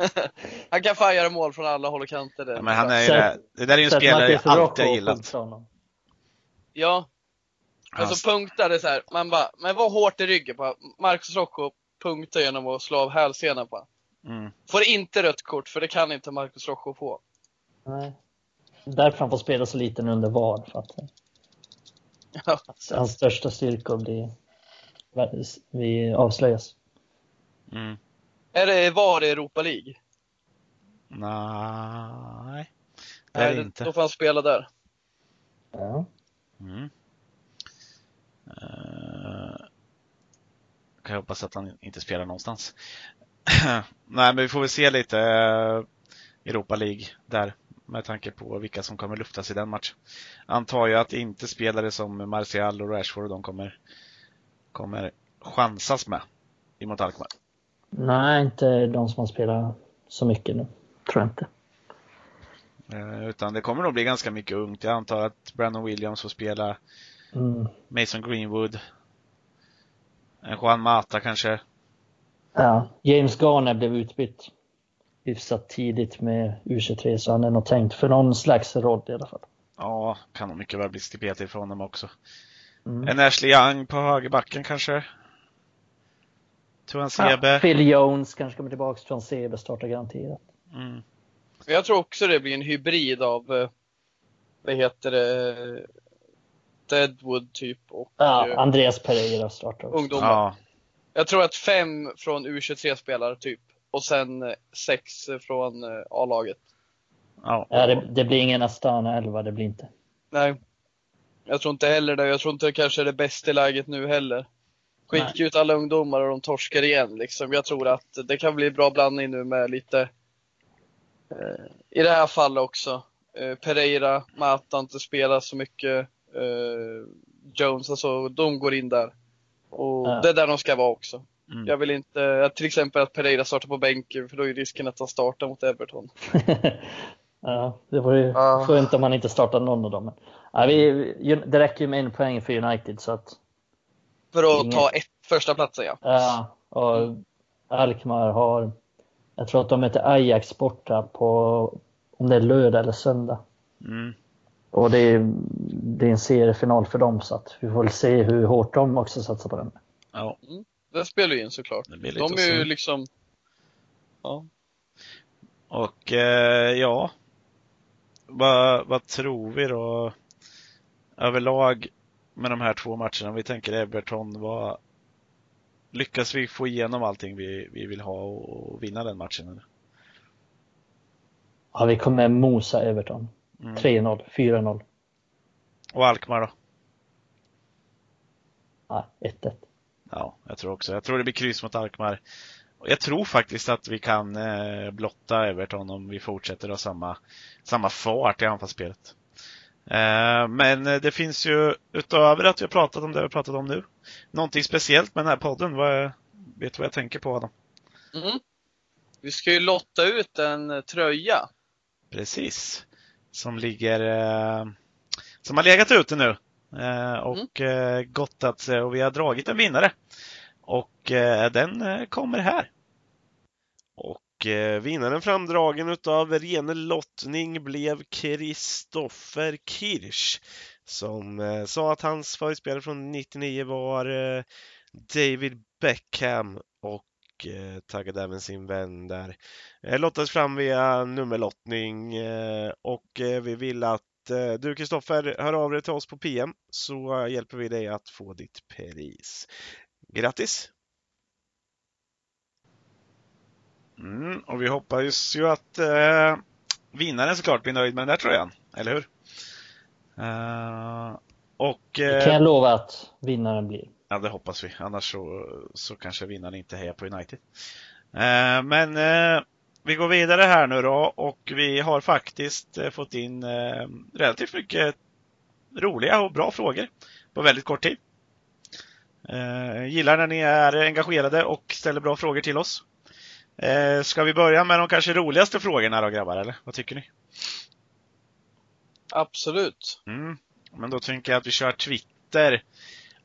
han kan fan göra mål från alla håll och kanter. Ja, men han är ju det, det där är ju en Sätt spelare jag alltid har gillat. Ja. Men så punktar det så här. Man bara, men var hårt i ryggen på Marcus Rocco punktar genom att slå av hälsenan på. Mm. Får inte rött kort, för det kan inte Marcus Rocco få. Nej. Därför han får spela så liten under VAR. För att Ja. hans största styrkor blir, vi avslöjas. Mm. Är det VAR i Europa League? Nej, det är Nej, det inte. Då får han spela där. Ja. Mm. Uh, kan jag hoppas att han inte spelar någonstans. Nej, men vi får väl se lite uh, Europa League där med tanke på vilka som kommer luftas i den matchen. Antar jag att inte spelare som Martial och Rashford och de kommer, kommer chansas med emot Alkmaar. Nej, inte de som har spelat så mycket nu. Tror jag inte. Uh, utan det kommer nog bli ganska mycket ungt. Jag antar att Brandon Williams får spela, Mm. Mason Greenwood, en Juan Mata kanske. Ja, James Garner blev utbytt hyfsat tidigt med U23 så han är nog tänkt för någon slags roll i alla fall. Ja, kan nog mycket väl bli stipet från honom också. Mm. En Ashley Young på högerbacken kanske? Tuan Sebe? Ja, Phil Jones kanske kommer tillbaka från Sebe, startar garanterat. Mm. Jag tror också det blir en hybrid av, eh, vad heter det, Deadwood typ och Ja, eh, Andreas Pereira startar också. ungdomar. Ja, Jag tror att fem från U23 spelar typ. Och sen eh, sex från eh, A-laget. ja. Ja, det, det blir ingen Astana 11, det blir inte. Nej. Jag tror inte heller det. Jag tror inte det kanske är det bästa läget nu heller. Skicka Nej. ut alla ungdomar och de torskar igen liksom. Jag tror att det kan bli bra blandning nu med lite, eh, i det här fallet också, eh, Pereira, Mata inte spelar så mycket, eh, Jones, alltså de går in där. Och Ja. det är där de ska vara också. Mm. Jag vill inte, att till exempel att Pereira startar på bänken för då är risken att han startar mot Everton. ja, det vore ju Ja. skönt om han inte startar någon av dem. Men, ja, vi, det räcker ju med en poäng för United så att För att Ingen- ta ett, första platsen ja. Ja, och Alkmaar har, jag tror att de möter Ajax borta på, om det är lördag eller söndag. Mm. Och det är, det är en seriefinal för dem så att vi får väl se hur hårt de också satsar på den. ja, Det spelar ju in såklart. De är ju liksom, ja. Och eh, ja, vad, vad tror vi då överlag med de här två matcherna? Om vi tänker Everton, vad, lyckas vi få igenom allting vi, vi vill ha och, och vinna den matchen? Eller? Ja, vi kommer mosa Everton. Mm. 3-0, 4-0, Och Alkmaar då? ja, 1-1. Ja, jag tror också. Jag tror det blir kryss mot Alkmaar. Jag tror faktiskt att vi kan eh, blotta Everton om vi fortsätter ha samma, samma fart i anfallsspelet. Eh, men eh, det finns ju utöver att vi har pratat om det vi har pratat om nu, någonting speciellt med den här podden. Vad, vet du vad jag tänker på Adam? Mm. Vi ska ju lotta ut en eh, tröja. Precis. Som ligger, eh, som har legat ute nu och eh, gottat sig och vi har dragit en vinnare. Och eh, den eh, kommer här. Och eh, vinnaren framdragen utav ren lottning blev Kristoffer Kirsch som eh, sa att hans favoritspelare från 99 var eh, David Beckham och eh, taggade även sin vän där. Eh, lottades fram via nummerlottning eh, och eh, vi vill att eh, du Kristoffer hör av dig till oss på PM så eh, hjälper vi dig att få ditt pris. Grattis! Mm, och vi hoppas ju att eh, vinnaren såklart blir nöjd med den där tröjan, eller hur? Eh, och Det eh, kan jag lova att vinnaren blir. Ja, det hoppas vi. Annars så, så kanske vinnaren inte hejar på United. Eh, men eh, vi går vidare här nu då och vi har faktiskt eh, fått in eh, relativt mycket roliga och bra frågor på väldigt kort tid. Eh, gillar när ni är engagerade och ställer bra frågor till oss. Ska vi börja med de kanske roligaste frågorna då grabbar, eller vad tycker ni? Absolut. Mm. Men då tänker jag att vi kör Twitter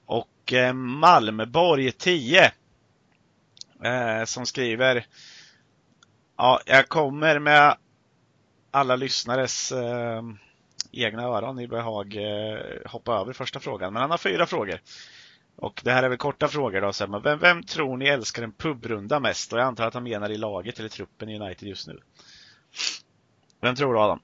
och eh, Malmborg 10 eh, som skriver Ja, jag kommer med alla lyssnares eh, egna öron i behag eh, hoppa över första frågan. Men han har fyra frågor. Och det här är väl korta frågor då. Så vem, vem tror ni älskar en pubrunda mest? Och jag antar att han menar i laget eller truppen i United just nu. Vem tror du Adam?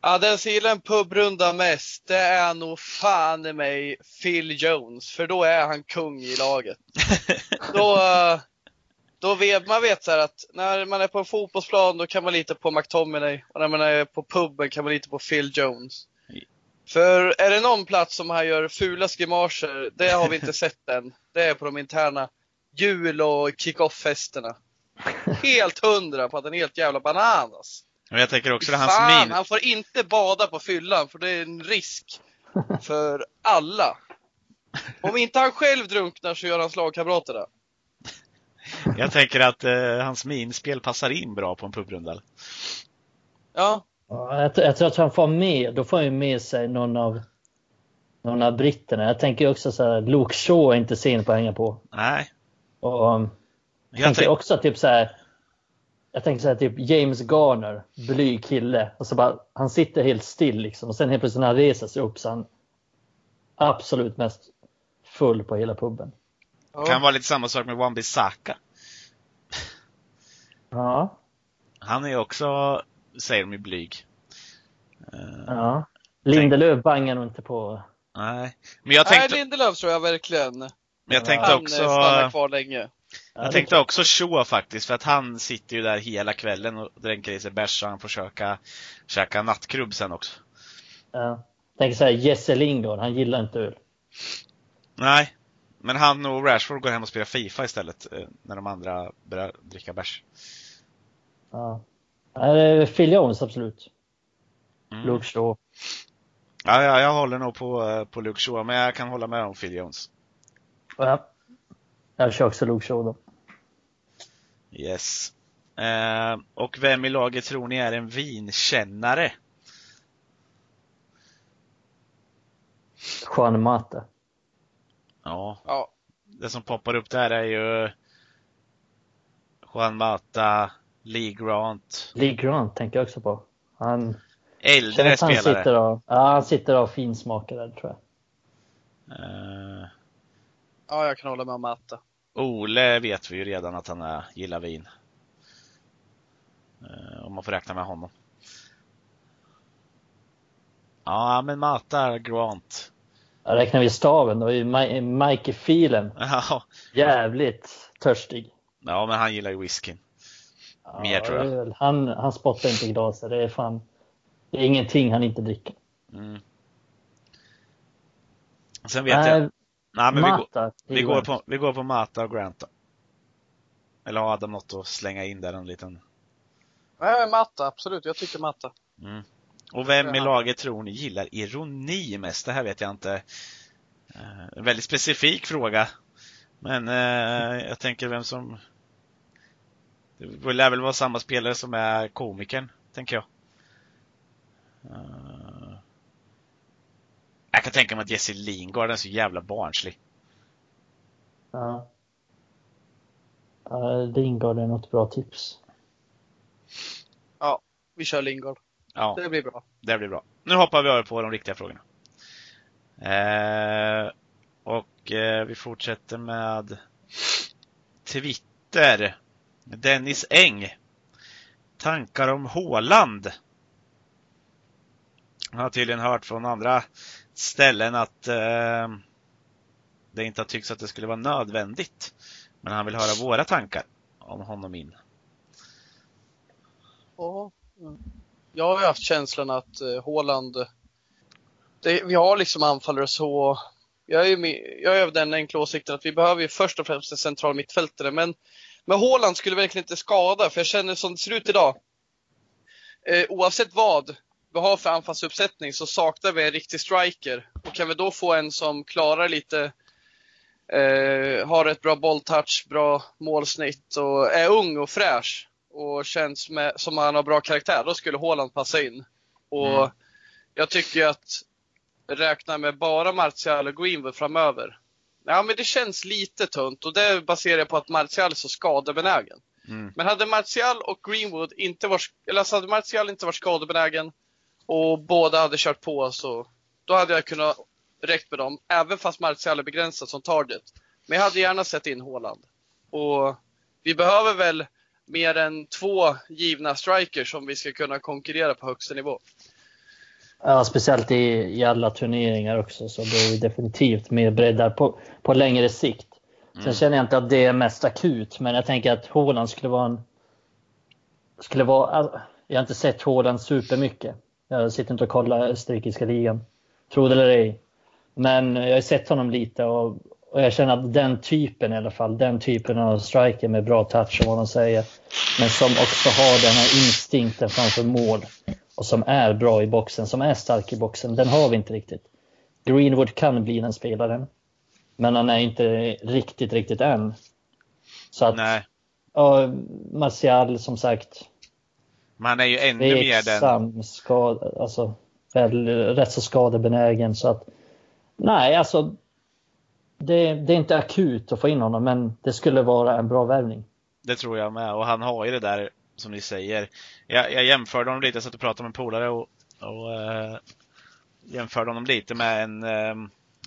Ja, den som gillar en pubrunda mest, det är nog fan i mig Phil Jones, för då är han kung i laget. då, eh, då vet man vet så att när man är på en fotbollsplan då kan man lita på McTominay och när man är på puben kan man lita på Phil Jones. För är det någon plats som han gör fula skrimaser, det har vi inte sett än. Det är på de interna jul och kick-off-festerna. Helt hundra på att den är helt jävla bananas. Och jag tänker också det Fan, hans min. han får inte bada på fyllan för det är en risk för alla. Om inte han själv drunknar så gör hans lagkamrater det. Jag tänker att eh, hans minspel passar in bra på en pubrunda. Ja, Ja, jag, jag tror att han får med, då får han med sig någon av, någon av britterna. Jag tänker också så här, Luke Shaw är inte sen på att hänga på. Nej. Och, um, jag Jag tänker tänk, också typ så här, jag tänker så här, typ James Garner, blyg kille. Och så bara, han sitter helt still liksom. Och sen helt plötsligt när han reser sig upp så han absolut mest full på hela puben. kan vara lite samma sak med Wan-Bissaka. Ja, Han är också, säger de ju, blyg. Eh, ja. Lindelöf bangar nog inte på. nej. Men jag Nej, tänkte, Lindelöf tror jag verkligen. men jag tänkte Han också, eh, stannar kvar länge. Ja, jag tänkte också Shaw faktiskt, för att han sitter ju där hela kvällen och dränker i sig bärs så han får käka, käka nattkrubb sen också. Ja. Tänker så här, Jesse Lingard, han gillar inte öl. Nej. Men han och Rashford går hem och spelar Fifa istället, eh, när de andra börjar dricka bärs. Ja. Phil Jones absolut. Mm. Luke Shaw. Ja, ja, jag håller nog på, eh, på Luke Shaw, men jag kan hålla med om Phil Jones. Ja. Jag kör också Luke Shaw då. Yes. Eh, och vem i laget tror ni är en vinkännare? Juan Mata. Ja, Ja, det som poppar upp där är ju Juan Mata, Lee Grant, Lee Grant tänker jag också på. Han, äldre han spelare. sitter och, ja, han sitter och finsmakar där tror jag. Eh, ja, jag kan hålla med om Matta. Ole vet vi ju redan att han är, gillar vin. Eh, om man får räkna med honom. Ja, men Mata, Grant. Jag räknar vi staven då är ju Mi- Mikey Phelan Ja, jävligt törstig. ja men han gillar ju whiskyn. Ja, Mer, tror jag. Han, han spottar inte i glaset. Det är fan, det är ingenting han inte dricker. Mm. Sen vet jag... Nej, Nej, men vi, går, Mata. vi, går på, vi går på Mata och Grant då. Eller har Adam något att slänga in där en liten... Nej, Matta, absolut. Jag tycker Matta. Mm. Och vem i Ja. laget tror ni gillar ironi mest? Det här vet jag inte. Eh, En väldigt specifik fråga. Men eh, jag tänker vem som... Det lär väl vara samma spelare som är komikern, tänker jag. Eh, jag kan tänka mig att Jesse Lingard är så jävla barnslig. Ja. Ja, Lingard är något bra tips. Vi kör Lingard. Ja. Det blir bra. Det blir bra. Nu hoppar vi över på de riktiga frågorna. Eh, och eh, vi fortsätter med Twitter. Dennis Eng. Tankar om Håland. Jag har tydligen hört från andra ställen att eh, det inte har tyckts att det skulle vara nödvändigt. Men han vill höra våra tankar om honom in. Ja. Jag har ju haft känslan att eh, Håland det, vi har liksom anfallare så, jag är, ju med, jag är av den enkla åsikten att vi behöver ju först och främst en central mittfältare, men, men Håland skulle verkligen inte skada, för jag känner som det ser ut idag, eh, oavsett vad vi har för anfallsuppsättning så saknar vi en riktig striker. Och kan vi då få en som klarar lite, eh, har ett bra bolltouch, bra målsnitt och är ung och fräsch och känns med, som han har bra karaktär, då skulle Haaland passa in. Och Mm. jag tycker att räkna med bara Martial och Greenwood framöver. Ja, men det känns lite tunt och det baserar jag på att Martial är så skadebenägen. Mm. Men hade Martial och Greenwood inte varit, eller alltså hade Martial inte varit skadebenägen och båda hade kört på så, då hade jag kunnat räckt med dem, även fast Martial är begränsad som target. Men jag hade gärna sett in Haaland. Och vi behöver väl mer än två givna strikers om vi ska kunna konkurrera på högsta nivå. Ja, speciellt i, i alla turneringar också, så det är definitivt mer breddar på, på längre sikt. Sen Mm. känner jag inte att det är mest akut, men jag tänker att Haaland skulle vara en... Skulle vara, jag har inte sett Haaland supermycket. Jag sitter inte och kollar österrikiska ligan. Tro det eller ej. Men jag har sett honom lite och, och jag känner att den typen i alla fall, den typen av striker med bra touch och vad de säger, men som också har den här instinkten framför mål och som är bra i boxen, som är stark i boxen, den har vi inte riktigt. Greenwood kan bli den spelaren, men han är inte riktigt, riktigt än. Så att, Nej, ja, Martial som sagt, man är ju ännu mer den... skad, alltså väl, rätt så skadebenägen så att nej, alltså det, det är inte akut att få in honom, men det skulle vara en bra värvning. Det tror jag med. Och han har ju det där som ni säger. Jag, jag jämförde honom lite, jag satt och pratade med en polare och, och eh, jämförde honom lite med en, eh,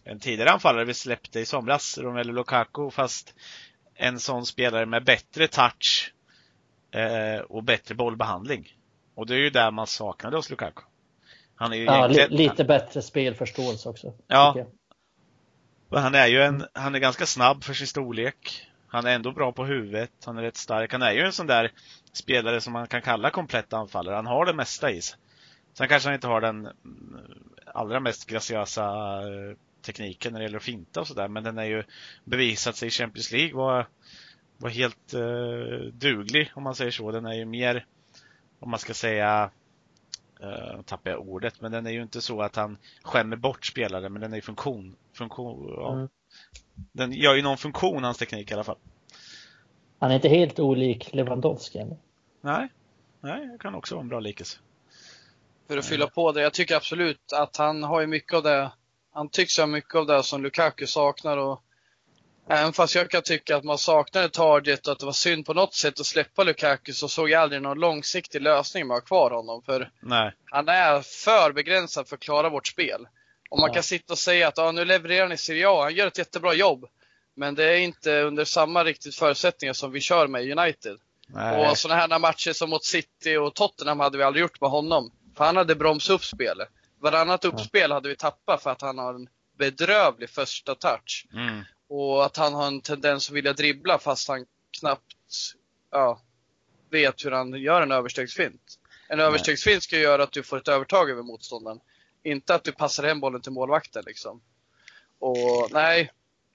en tidigare anfallare vi släppte i somras, Romelu Lukaku, fast en sån spelare med bättre touch eh, och bättre bollbehandling. Och det är ju där man saknade hos Lukaku. Han är ju Ja, li, egentligen, lite bättre spelförståelse också. Ja. Men Han är ju en, han är ganska snabb för sin storlek. Han är ändå bra på huvudet. Han är rätt stark. Han är ju en sån där spelare som man kan kalla komplett anfallare. Han har det mesta i sig. Sen kanske han inte har den mm, allra mest graciösa eh, tekniken när det gäller att finta och sådär. Men den är ju bevisat sig i Champions League var, var helt eh, duglig om man säger så. Den är ju mer, om man ska säga, uh, tappar jag ordet, men den är ju inte så att han skämmer bort spelare, men den är ju funktion. funktion ja. Mm. Den gör ju någon funktion, hans teknik i alla fall. Han är inte helt olik Lewandowski. Eller? Nej, nej, det kan också vara en bra likelse. För att fylla på det. Jag tycker absolut att han har ju mycket av det. Han tycks ha mycket av det som Lukaku saknar och även fast jag kan tycka att man saknar ett target och att det var synd på något sätt att släppa Lukaku så såg jag aldrig någon långsiktig lösning med att ha kvar honom. För Nej, han är för begränsad för att klara vårt spel. Och man Ja. kan sitta och säga att ah, nu levererar han i Serie A, han gör ett jättebra jobb. Men det är inte under samma riktigt förutsättningar som vi kör med United. nej. Och sådana här matcher som mot City och Tottenham hade vi aldrig gjort med honom. För han hade bromsat upp spelet. Varannat uppspel hade vi tappat för att han har en bedrövlig första touch. Mm. Och att han har en tendens att vilja dribbla fast han knappt ja, vet hur han gör en överstegsfint. En överstegsfint ska göra att du får ett övertag över motståndaren. Inte att du passar hem bollen till målvakten liksom. Och nej,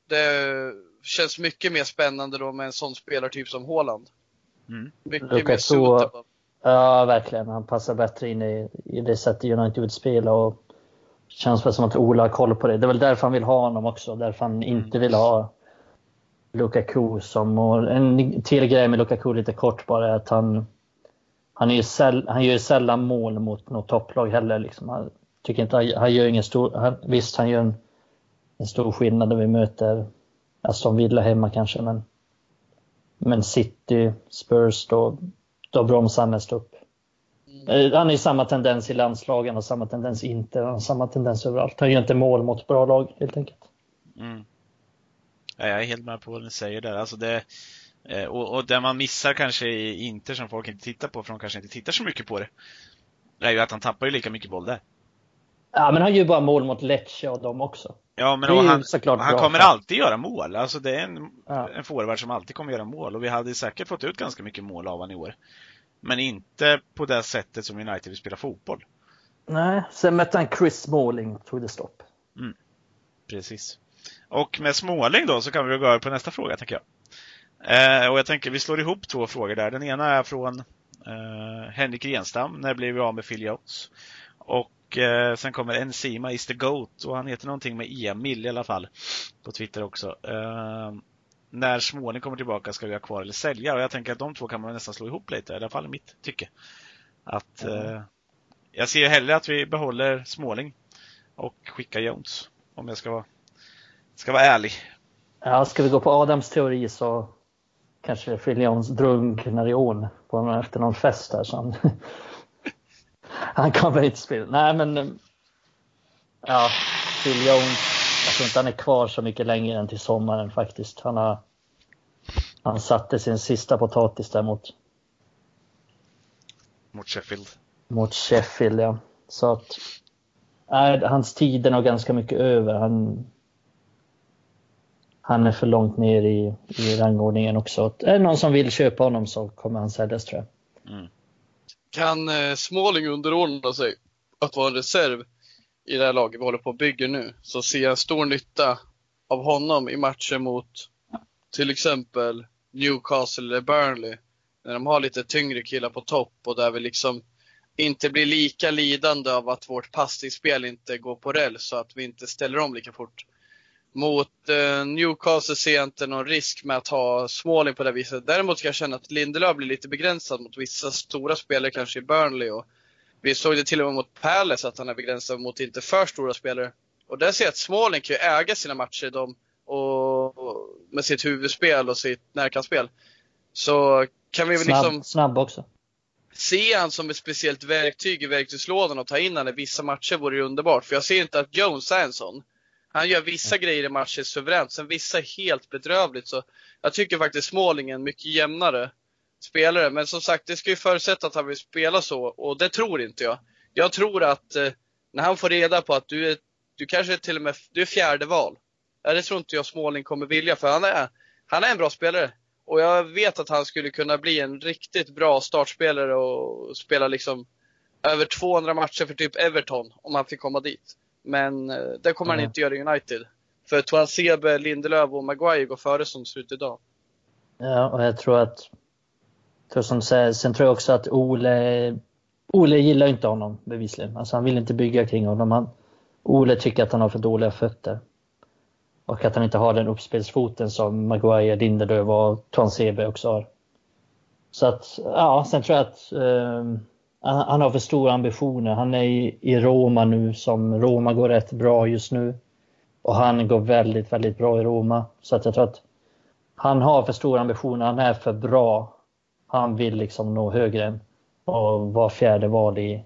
det känns mycket mer spännande då med en sån spelartyp som Haaland. Mm. Mycket Lukaku- mer suitable. Ja, verkligen. Han passar bättre in i, i det sättet United vill spela och känns väl som att Ola har koll på det. Det är väl därför han vill ha honom också. Därför han inte vill ha Lukaku som... Och en till grej med Lukaku lite kort bara är att han... Han, är ju säll, han gör ju sällan mål mot något topplag heller. Liksom. Han, tycker inte, han, han gör ingen stor... Han, visst, han gör en, en stor skillnad när vi möter Aston Villa hemma kanske, men... Men City, Spurs, då, då bromsar han mest upp. Eh, Han har samma tendens i landslagen och samma tendens inte. Han har samma tendens överallt. Han gör inte mål mot bra lag helt enkelt. Mm. Ja, jag är helt med på vad ni säger där. Alltså det, eh, och, och det man missar kanske i Inter som folk inte tittar på, för de kanske inte tittar så mycket på det, är ju att han tappar ju lika mycket boll där. Ja, men han gör ju bara mål mot Lecce och dem också. Ja, men Det han, han kommer alltid göra mål. Alltså det är en, Ja. en forward som alltid kommer göra mål och vi hade säkert fått ut ganska mycket mål av honom i år. Men inte på det sättet som United vill spela fotboll. Nej, sen mötte han Chris Smalling tog det stopp. Precis. Och med Småling då så kan vi gå över på nästa fråga tänker jag. Eh, och jag tänker vi slår ihop två frågor där. Den ena är från eh, Henrik Renstam. När blev vi av med Phil Jones? Och eh, sen kommer Enzima is the GOAT och han heter någonting med Emil i alla fall. På Twitter också. När Småling kommer tillbaka ska vi ha kvar eller sälja? Och jag tänker att de två kan man nästan slå ihop lite, i alla fall i mitt tycke. Att Ja. eh, jag ser hellre att vi behåller Småling och skicka Jones. Om jag ska vara, ska vara ärlig. Ja, ska vi gå på Adams teori så kanske Phil Jones drunknar i ån på, efter någon fest här. Så han, han kommer inte spela. Nej, men ja, Phil Jones, jag tror inte han är kvar så mycket längre än till sommaren faktiskt. Han, har, han satte sin sista potatis där mot, Mot Sheffield. mot Sheffield. Ja. Så att nej, hans tid är nog ganska mycket över. Han, han är för långt ner i, i rangordningen också. Är det någon som vill köpa honom så kommer han säljas tror jag. Mm. Kan eh, Småling underordna sig att vara en reserv i det här laget vi håller på att bygga nu så ser jag stor nytta av honom i matcher mot till exempel Newcastle eller Burnley. När de har lite tyngre killar på topp och där vi liksom inte blir lika lidande av att vårt passningsspel inte går på räls så att vi inte ställer om lika fort. Mot eh, Newcastle ser jag inte någon risk med att ha Småling på det viset. Däremot kan jag känna att Lindelöf blir lite begränsad mot vissa stora spelare, kanske i Burnley. Och vi såg det till och med mot Palace att han är begränsad mot inte för stora spelare. Och där ser jag att Småling kan ju äga sina matcher de, och, och med sitt huvudspel och sitt närkampsspel. Så kan vi väl Snabb, liksom snabb också. se han som ett speciellt verktyg i verktygslådan och ta in han i vissa matcher vore ju underbart. För jag ser inte att Jones är en sån. Han gör vissa grejer i matcher suveränt, sen vissa helt bedrövligt. Så jag tycker faktiskt Småling är en mycket jämnare spelare. Men som sagt, det ska ju förutsätta att han vill spela så och det tror inte jag. Jag tror att eh, när han får reda på att du är, du kanske är till och med, du är fjärde val. Ja, det tror inte jag Småling kommer vilja för han är, han är en bra spelare. Och jag vet att han skulle kunna bli en riktigt bra startspelare och spela liksom över 200 matcher för typ Everton om han fick komma dit. Men eh, det kommer han Mm. inte göra i United. För Toan Sebe, Lindelöf och Maguire går före som det ser ut idag. Ja, och jag tror att, tror som säger, sen tror jag också att Ole, Ole gillar inte honom bevisligen. Alltså han vill inte bygga kring honom. Han, Ole tycker att han har för dåliga fötter. Och att han inte har den uppspelsfoten som Maguire, Lindelöf och Tonsebe också har. Så att, ja, sen tror jag att eh, han, han har för stora ambitioner. Han är i, i Roma nu som Roma går rätt bra just nu. Och han går väldigt, väldigt bra i Roma. Så att jag tror att han har för stora ambitioner, han är för bra. Han vill liksom nå högre än och vara fjärde val i,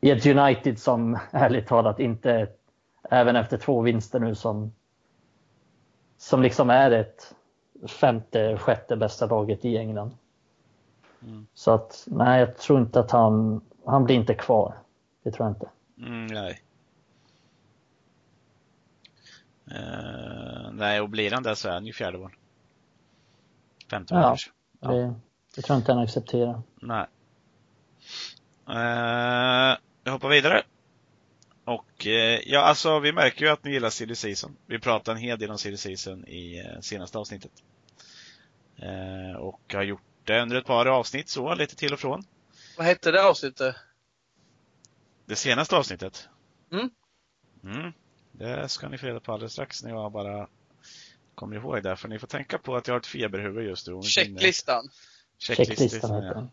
i ett United som ärligt talat inte, även efter två vinster nu, som, som liksom är ett femte, sjätte bästa laget i England. Mm. Så att nej, jag tror inte att han, han blir inte kvar. Det tror jag inte. Mm, nej. Eh, nej, och blir han det så är han ju fjärde val. Femte Ja. kanske. Ja. Det, det tror jag inte han accepterar. Nej. Eh, jag hoppar vidare. Och eh, ja, alltså vi märker ju att ni gillar Silly Season. Vi pratade en hel del om Silly Season i eh, senaste avsnittet. Eh, och har gjort det under ett par avsnitt så, lite till och från. Vad hette det avsnittet? Det senaste avsnittet. Mm. Mm. Det ska ni få reda på alldeles strax när jag bara kommer ihåg det. För ni får tänka på att jag har ett feberhuvud just nu. Checklistan. Checklistan heter ja. den.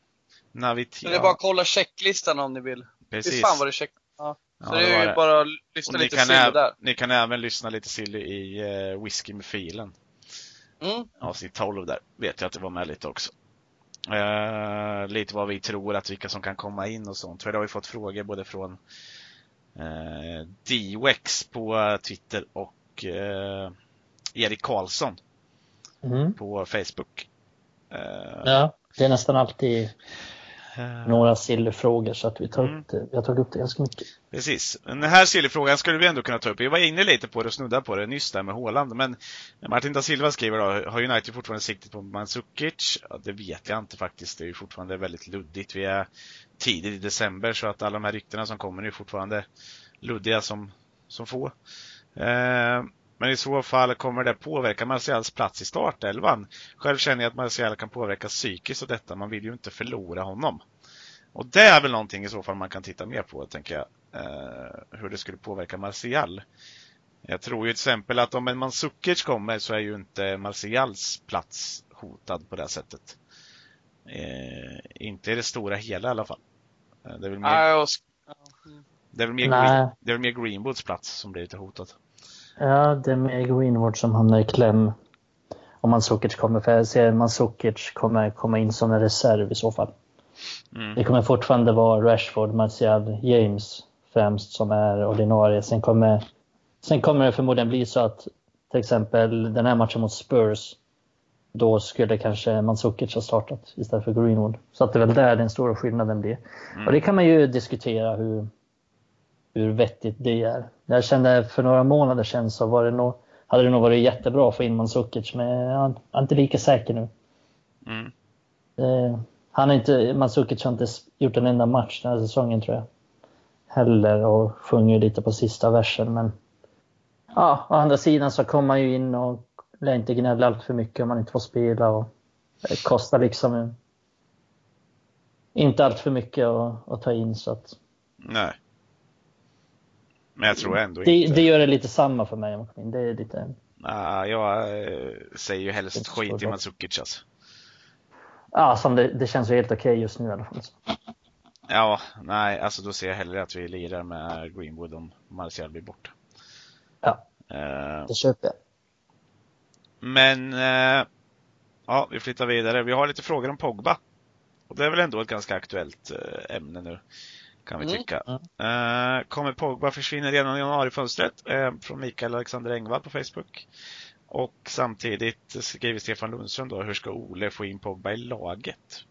Navit- Så det är bara att kolla checklistan om ni vill. Fy Precis. fan vad det check... Ja. Så Ja, det det är ju det. bara att Och lyssna ni lite kan, silly äv- där. ni kan även lyssna lite silly i uh, Whisky med filen. Mm. Avsnitt 12 där. Vet jag att det var med lite också. Eh, lite vad vi tror att vilka som kan komma in och sånt. För det har vi fått frågor både från uh, Dwex på Twitter och eh, Erik Karlsson Mm. på Facebook. Eh, Ja, det är nästan alltid eh, några sillfrågor så att vi tar Mm. upp det. Vi har tagit upp det ganska mycket. Precis. Den här Silly-frågan skulle vi ändå kunna ta upp. Vi var inne lite på det och snuddade på det nyss där med Håland. Men Martin da Silva skriver då, har United fortfarande siktet på Mandzukic? Ja, det vet jag inte faktiskt. Det är ju fortfarande väldigt luddigt. Vi är tidigt i december så att alla de här ryktena som kommer är fortfarande luddiga som, som få. Eh, men i så fall kommer det påverka Martials plats i startelvan. Själv känner jag att Martial kan påverkas psykiskt av detta. Man vill ju inte förlora honom. Och det är väl någonting i så fall man kan titta mer på, tänker jag. Eh, hur det skulle påverka Martial. Jag tror ju till exempel att om en Mandzukic kommer så är ju inte Martials plats hotad på det sättet. Eh, inte i det stora hela i alla fall. Eh, Det är väl mer. Det är väl mer, Green, det är väl mer Greenwoods plats som blir lite hotad. Ja, det är mer Greenwood som hamnar i kläm om Mandzukic kommer. För jag ser Mandzukic kommer komma in som en reserv i så fall. Mm. Det kommer fortfarande vara Rashford, Martial, James främst som är ordinarie. Sen kommer, sen kommer det förmodligen bli så att till exempel den här matchen mot Spurs då skulle kanske Mandzukic ha startat istället för Greenwood. Så att det är väl där den stora skillnaden blir. Mm. Och det kan man ju diskutera hur, hur vettigt det är. Jag kände för några månader sedan så var det nog, hade det nog varit jättebra att få in Mandzukic, men jag är inte lika säker nu. Mm. Eh, han har inte, Mandzukic har inte gjort en enda match den här säsongen tror jag. Heller och sjunger lite på sista versen, men ja, å andra sidan så kommer man ju in och lär inte gnälla allt för mycket om man inte får spela och det kostar liksom inte allt för mycket att, att ta in så att. Nej. Men jag tror ändå det, inte. Det gör det lite samma för mig. Det är lite... Nej, jag eh, säger ju helst skit i Mandzukic alltså. Ja, som det, det känns ju helt okej okay just nu i alla fall. Ja, nej, alltså då ser jag hellre att vi lirar med Greenwood om Martial blir borta. Ja, uh, det köper jag. Men, uh, ja, vi flyttar vidare. Vi har lite frågor om Pogba. Och det är väl ändå ett ganska aktuellt ämne nu kan vi mm. tycka. Mm. kommer Pogba försvinna redan i januarifönstret? Eh, från Mikael Alexander Engvall på Facebook. Och samtidigt skriver Stefan Lundström då, hur ska Ole få in Pogba i laget?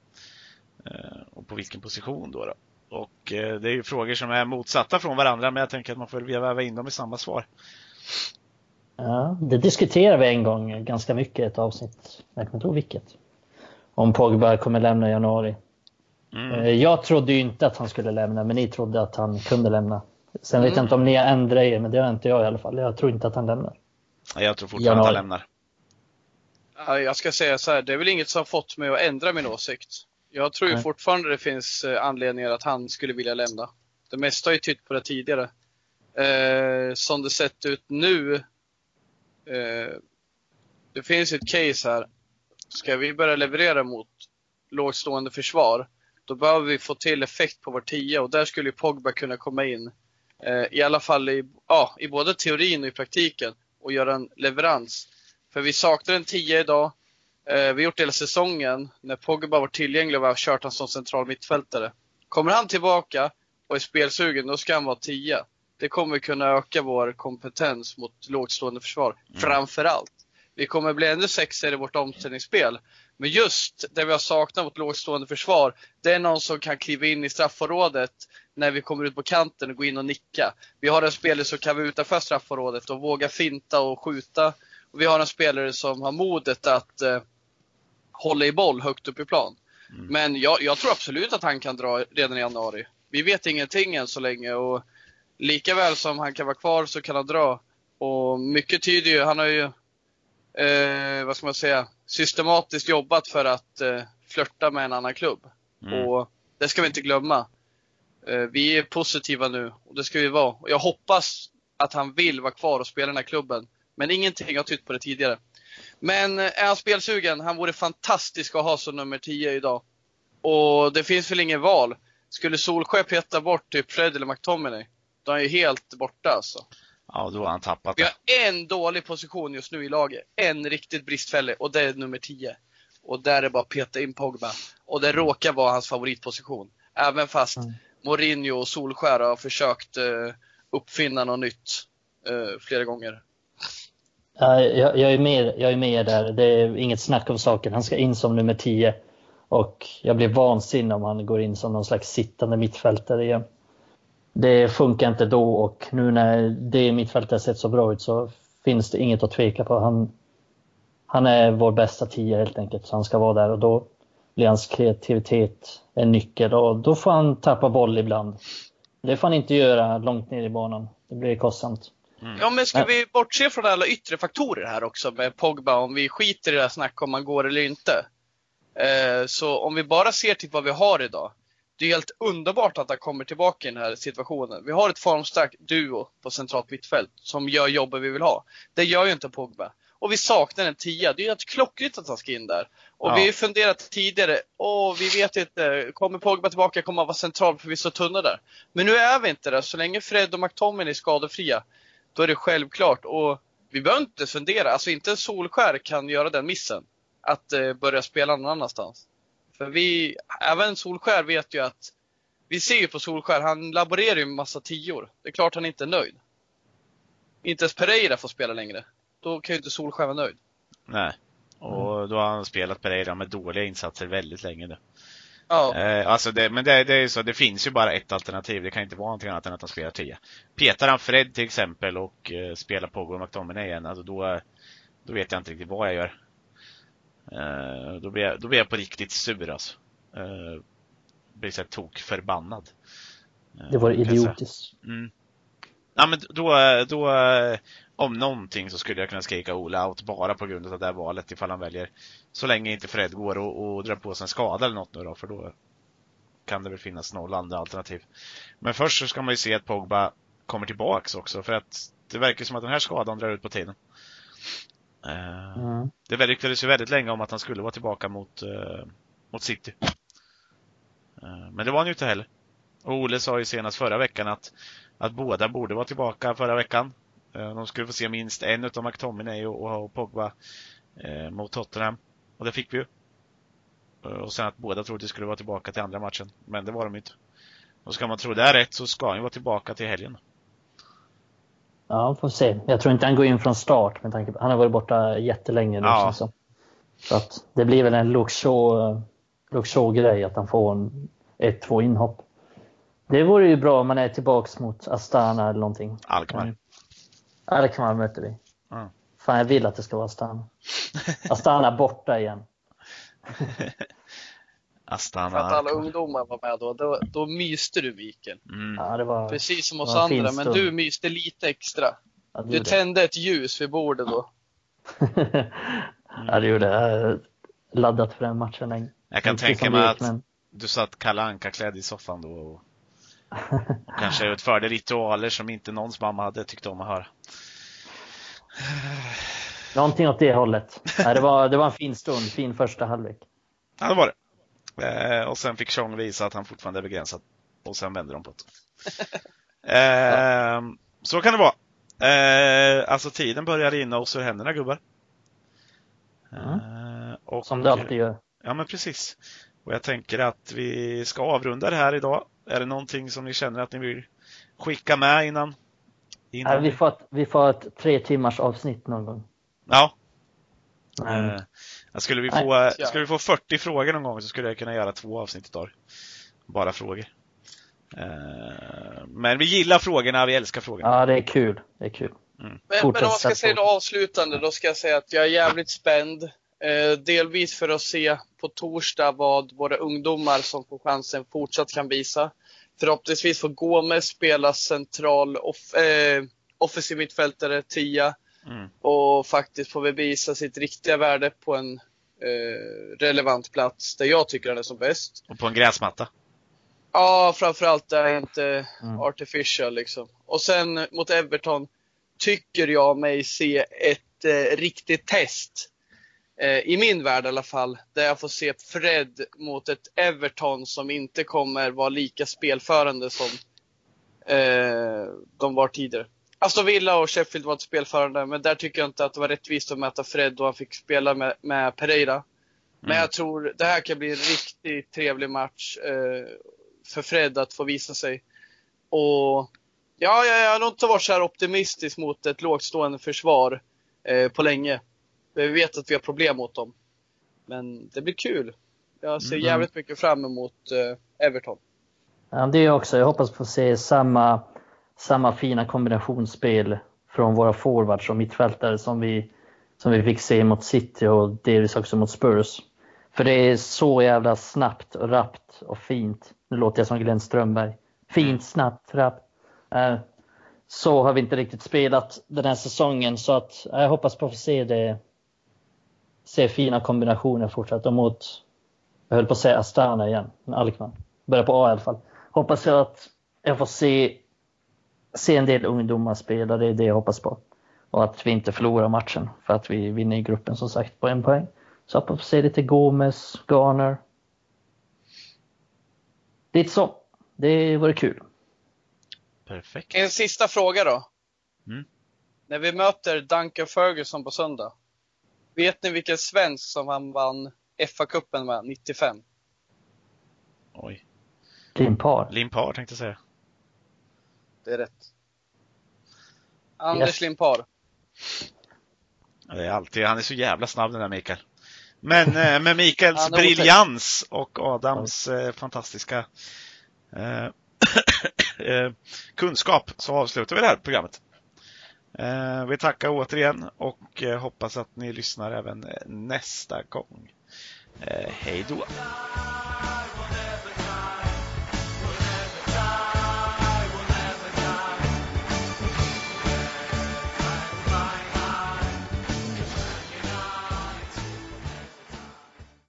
Eh, och på vilken position då? då? Och det är ju frågor som är motsatta från varandra, men jag tänker att man får väva in dem i samma svar. Ja, det diskuterade vi en gång ganska mycket i ett avsnitt. Jag kommer inte ihåg vilket. Om Pogba kommer lämna i januari. Mm. Eh, jag trodde ju inte att han skulle lämna, men ni trodde att han kunde lämna. Sen mm. vet jag inte om ni har ändrat er, men det har inte jag i alla fall. Jag tror inte att han lämnar. Jag tror fortfarande att han lämnar. Jag ska säga så här, det är väl inget som fått mig att ändra min åsikt. Jag tror ju fortfarande det finns eh, anledningar att han skulle vilja lämna. Det mesta har ju tytt på det tidigare. Eh, som det sett ut nu, eh, det finns ett case här. Ska vi börja leverera mot lågstående försvar, då behöver vi få till effekt på vår tia och där skulle Pogba kunna komma in. Eh, I alla fall i, ja, i både teorin och i praktiken och göra en leverans. För vi saknar en tia idag. Eh, vi har gjort hela säsongen när Pogba var tillgänglig och vi har kört honom som central mittfältare. Kommer han tillbaka och är spelsugen, då ska han vara tia. Det kommer kunna öka vår kompetens mot lågstående försvar, mm. framför allt. Vi kommer bli ännu sexigare i vårt omställningsspel. Men just det vi har saknat mot lågstående försvar, det är någon som kan kliva in i straffområdet när vi kommer ut på kanten och gå in och nicka. Vi har en spelare som kan vara utanför straffområdet och våga finta och skjuta. Och vi har en spelare som har modet att eh, hålla i boll högt upp i plan. Mm. Men jag, jag, tror absolut att han kan dra redan i januari. Vi vet ingenting än så länge och lika väl som han kan vara kvar så kan han dra. Och mycket tyder ju, han har ju, eh, vad ska man säga, systematiskt jobbat för att eh, flörta med en annan klubb. Mm. Och det ska vi inte glömma. Eh, vi är positiva nu och det ska vi vara. Och jag hoppas att han vill vara kvar och spela i den här klubben. Men ingenting har tytt på det tidigare. Men eh, är han spelsugen? Han vore fantastisk att ha som nummer 10 idag. Och det finns väl ingen val. Skulle Solskjaer peta bort typ Fred eller McTominay, då är han ju helt borta alltså. Ja, då har han tappat det. Vi har en dålig position just nu i laget. En riktigt bristfällig och det är nummer 10. Och där är det bara att peta in Pogba. Och det råkar vara hans favoritposition. Även fast mm. Mourinho och Solskär har försökt uh, uppfinna något nytt uh, flera gånger. Jag, jag, är med, jag är med där. Det är inget snack om saken. Han ska in som nummer 10. Och jag blir vansinnig om han går in som någon slags sittande mittfältare igen det funkar inte då och nu när det mittfältet sett så bra ut så finns det inget att tveka på. Han, han är vår bästa tia helt enkelt, så han ska vara där och då blir hans kreativitet en nyckel och då får han tappa boll ibland. Det får han inte göra långt ner i banan. Det blir kostsamt. Mm. Ja, men ska vi bortse från alla yttre faktorer här också med Pogba, om vi skiter i det här snacket om man går eller inte. Eh, så om vi bara ser till vad vi har idag, det är helt underbart att han kommer tillbaka i den här situationen. Vi har ett formstarkt duo på centralt mittfält som gör jobbet vi vill ha. Det gör ju inte Pogba. och vi saknar en tia. Det är ju helt klockrent att han ska in där. Och Ja. vi har funderat tidigare, åh vi vet inte, kommer Pogba tillbaka kommer han vara central för vi är så tunna där. Men nu är vi inte där, så länge Fred och McTominay är skadefria, då är det självklart. Och vi behöver inte fundera, alltså inte en Solskär kan göra den missen. Att eh, börja spela någon annanstans. För vi, även Solskär vet ju att, vi ser ju på Solskär, han laborerar ju med massa tior. Det är klart han inte är nöjd. Inte ens Pereira får spela längre. Då kan ju inte Solskär vara nöjd. Nej. Och då har han spelat Pereira med dåliga insatser väldigt länge nu. Ja, Eh, alltså det, men det, det är ju så, det finns ju bara ett alternativ. Det kan inte vara någonting annat än att han spelar 10. Petar han Fred till exempel och eh, spelar Pogba och McTominay igen, alltså då, då vet jag inte riktigt vad jag gör. Eh, då, blir jag, då blir jag på riktigt sur alltså. Eh, blir så här tok förbannad. Eh, Det var idiotiskt. Mm. Ja men då, då, om någonting så skulle jag kunna skrika Ola out bara på grund av det här valet ifall han väljer. Så länge inte Fred går och, och drar på sig en skada eller något nu då, för då kan det väl finnas noll andra alternativ. Men först så ska man ju se att Pogba kommer tillbaks också för att det verkar som att den här skadan drar ut på tiden. Eh, Mm. Det ryktades ju väldigt länge om att han skulle vara tillbaka mot, eh, mot City. Eh, men det var han ju inte heller. Och Ole sa ju senast förra veckan att, att båda borde vara tillbaka förra veckan. De skulle få se minst en utav McTominay och, och, Pogba mot Tottenham. Och det fick vi ju. Och sen att båda trodde att de skulle vara tillbaka till andra matchen. Men det var de inte. Och ska man tro det är rätt så ska han ju vara tillbaka till helgen. Ja, får se. Jag tror inte han går in från start med tanke på han har varit borta jättelänge nu. Ja. som. Så att det blir väl en Shaw-grej att han får en, ett, två inhopp. Det vore ju bra om man är tillbaks mot Astana eller någonting. Alkmaar. Mm. Alkmaar möter vi. Ja. Fan, jag vill att det ska vara Astana. Astana borta igen. Astana. för att alla ungdomar var med då. Då, då myste du Viken. Mm. Ja, det var... Precis som oss andra, men du myste lite extra. Ja, Du gjorde tände ett ljus vid bordet då. jag. ja, det gjorde jag. Laddat för den matchen länge. Jag kan Inte tänka mig att men- du satt Kalle Anka klädd i soffan då och, och kanske utförde ritualer som inte någons mamma hade tyckt om att höra. Någonting åt det hållet. Nej, det, var, det var en fin stund, fin första halvlek. Ja, det var det. Eh, och sen fick Chong visa att han fortfarande är begränsad. Och sen vände de på det. Eh, så kan det vara. Eh, alltså tiden börjar rinna oss ur händerna gubbar. Eh, och, Som det alltid gör. Ja men precis. Och jag tänker att vi ska avrunda det här idag. Är det någonting som ni känner att ni vill skicka med innan? innan Nej, vi, får ett, vi får ett tre timmars avsnitt någon gång. Ja. Mm. Jag skulle, vi Nej, få, ja. skulle vi få 40 frågor någon gång så skulle jag kunna göra två avsnitt idag. Bara frågor. Eh, men vi gillar frågorna, vi älskar frågorna. Ja, det är kul. Det är kul. Men, men Fortsätt om man ska säga det avslutande, då ska jag säga att jag är jävligt spänd. Eh, delvis för att se på torsdag vad våra ungdomar som får chansen fortsatt kan visa. Förhoppningsvis får Gomes spela central off, eh, offensiv mittfältare, tia. Mm. Och faktiskt får bevisa sitt riktiga värde på en eh, relevant plats där jag tycker han är som bäst. Och på en gräsmatta. Ja, framförallt är det inte Mm. artificial liksom. Och sen mot Everton tycker jag mig se ett eh, riktigt test. Eh, I min värld i alla fall. Där jag får se Fred mot ett Everton som inte kommer vara lika spelförande som eh, de var tidigare. Aston Villa och Sheffield var inte spelförande, men där tycker jag inte att det var rättvist att möta Fred då han fick spela med, med Pereira. Men Mm. jag tror det här kan bli en riktigt trevlig match eh, för Fred att få visa sig. Och ja, jag, jag har nog inte varit så här optimistisk mot ett lågstående försvar eh, på länge. Vi vet att vi har problem mot dem. Men det blir kul. Jag ser Mm. jävligt mycket fram emot eh, Everton. Ja, det är jag också. Jag hoppas få se samma, samma fina kombinationsspel från våra forwards och mittfältare som vi, som vi fick se mot City och delvis också mot Spurs. För det är så jävla snabbt och rappt och fint. Nu låter jag som Glenn Strömberg. Fint, snabbt, rappt. Eh, Så har vi inte riktigt spelat den här säsongen så att eh, jag hoppas på att få se det. Se fina kombinationer fortsatt och mot, jag höll på att säga Astana igen, men Alkmaar. Börjar på A i alla fall. Hoppas jag att jag får se, se en del ungdomar spela, det är det jag hoppas på. och att vi inte förlorar matchen för att vi vinner i gruppen som sagt på en poäng. Så hoppas på se lite Gomes, Garner. Lite så. Det vore kul. Perfekt. En sista fråga då. Mm. När vi möter Duncan Ferguson på söndag. Vet ni vilken svensk som han vann FA-cupen med 95? Oj. Limpar. Limpar tänkte jag säga. Det är rätt. Anders Yes. Limpar. Det är alltid, han är så jävla snabb den där Mikael. Men eh, med Mikaels briljans och Adams eh, fantastiska eh, eh, kunskap så avslutar vi det här programmet. Eh, vi tackar återigen och eh, hoppas att ni lyssnar även nästa gång. Eh, hej då!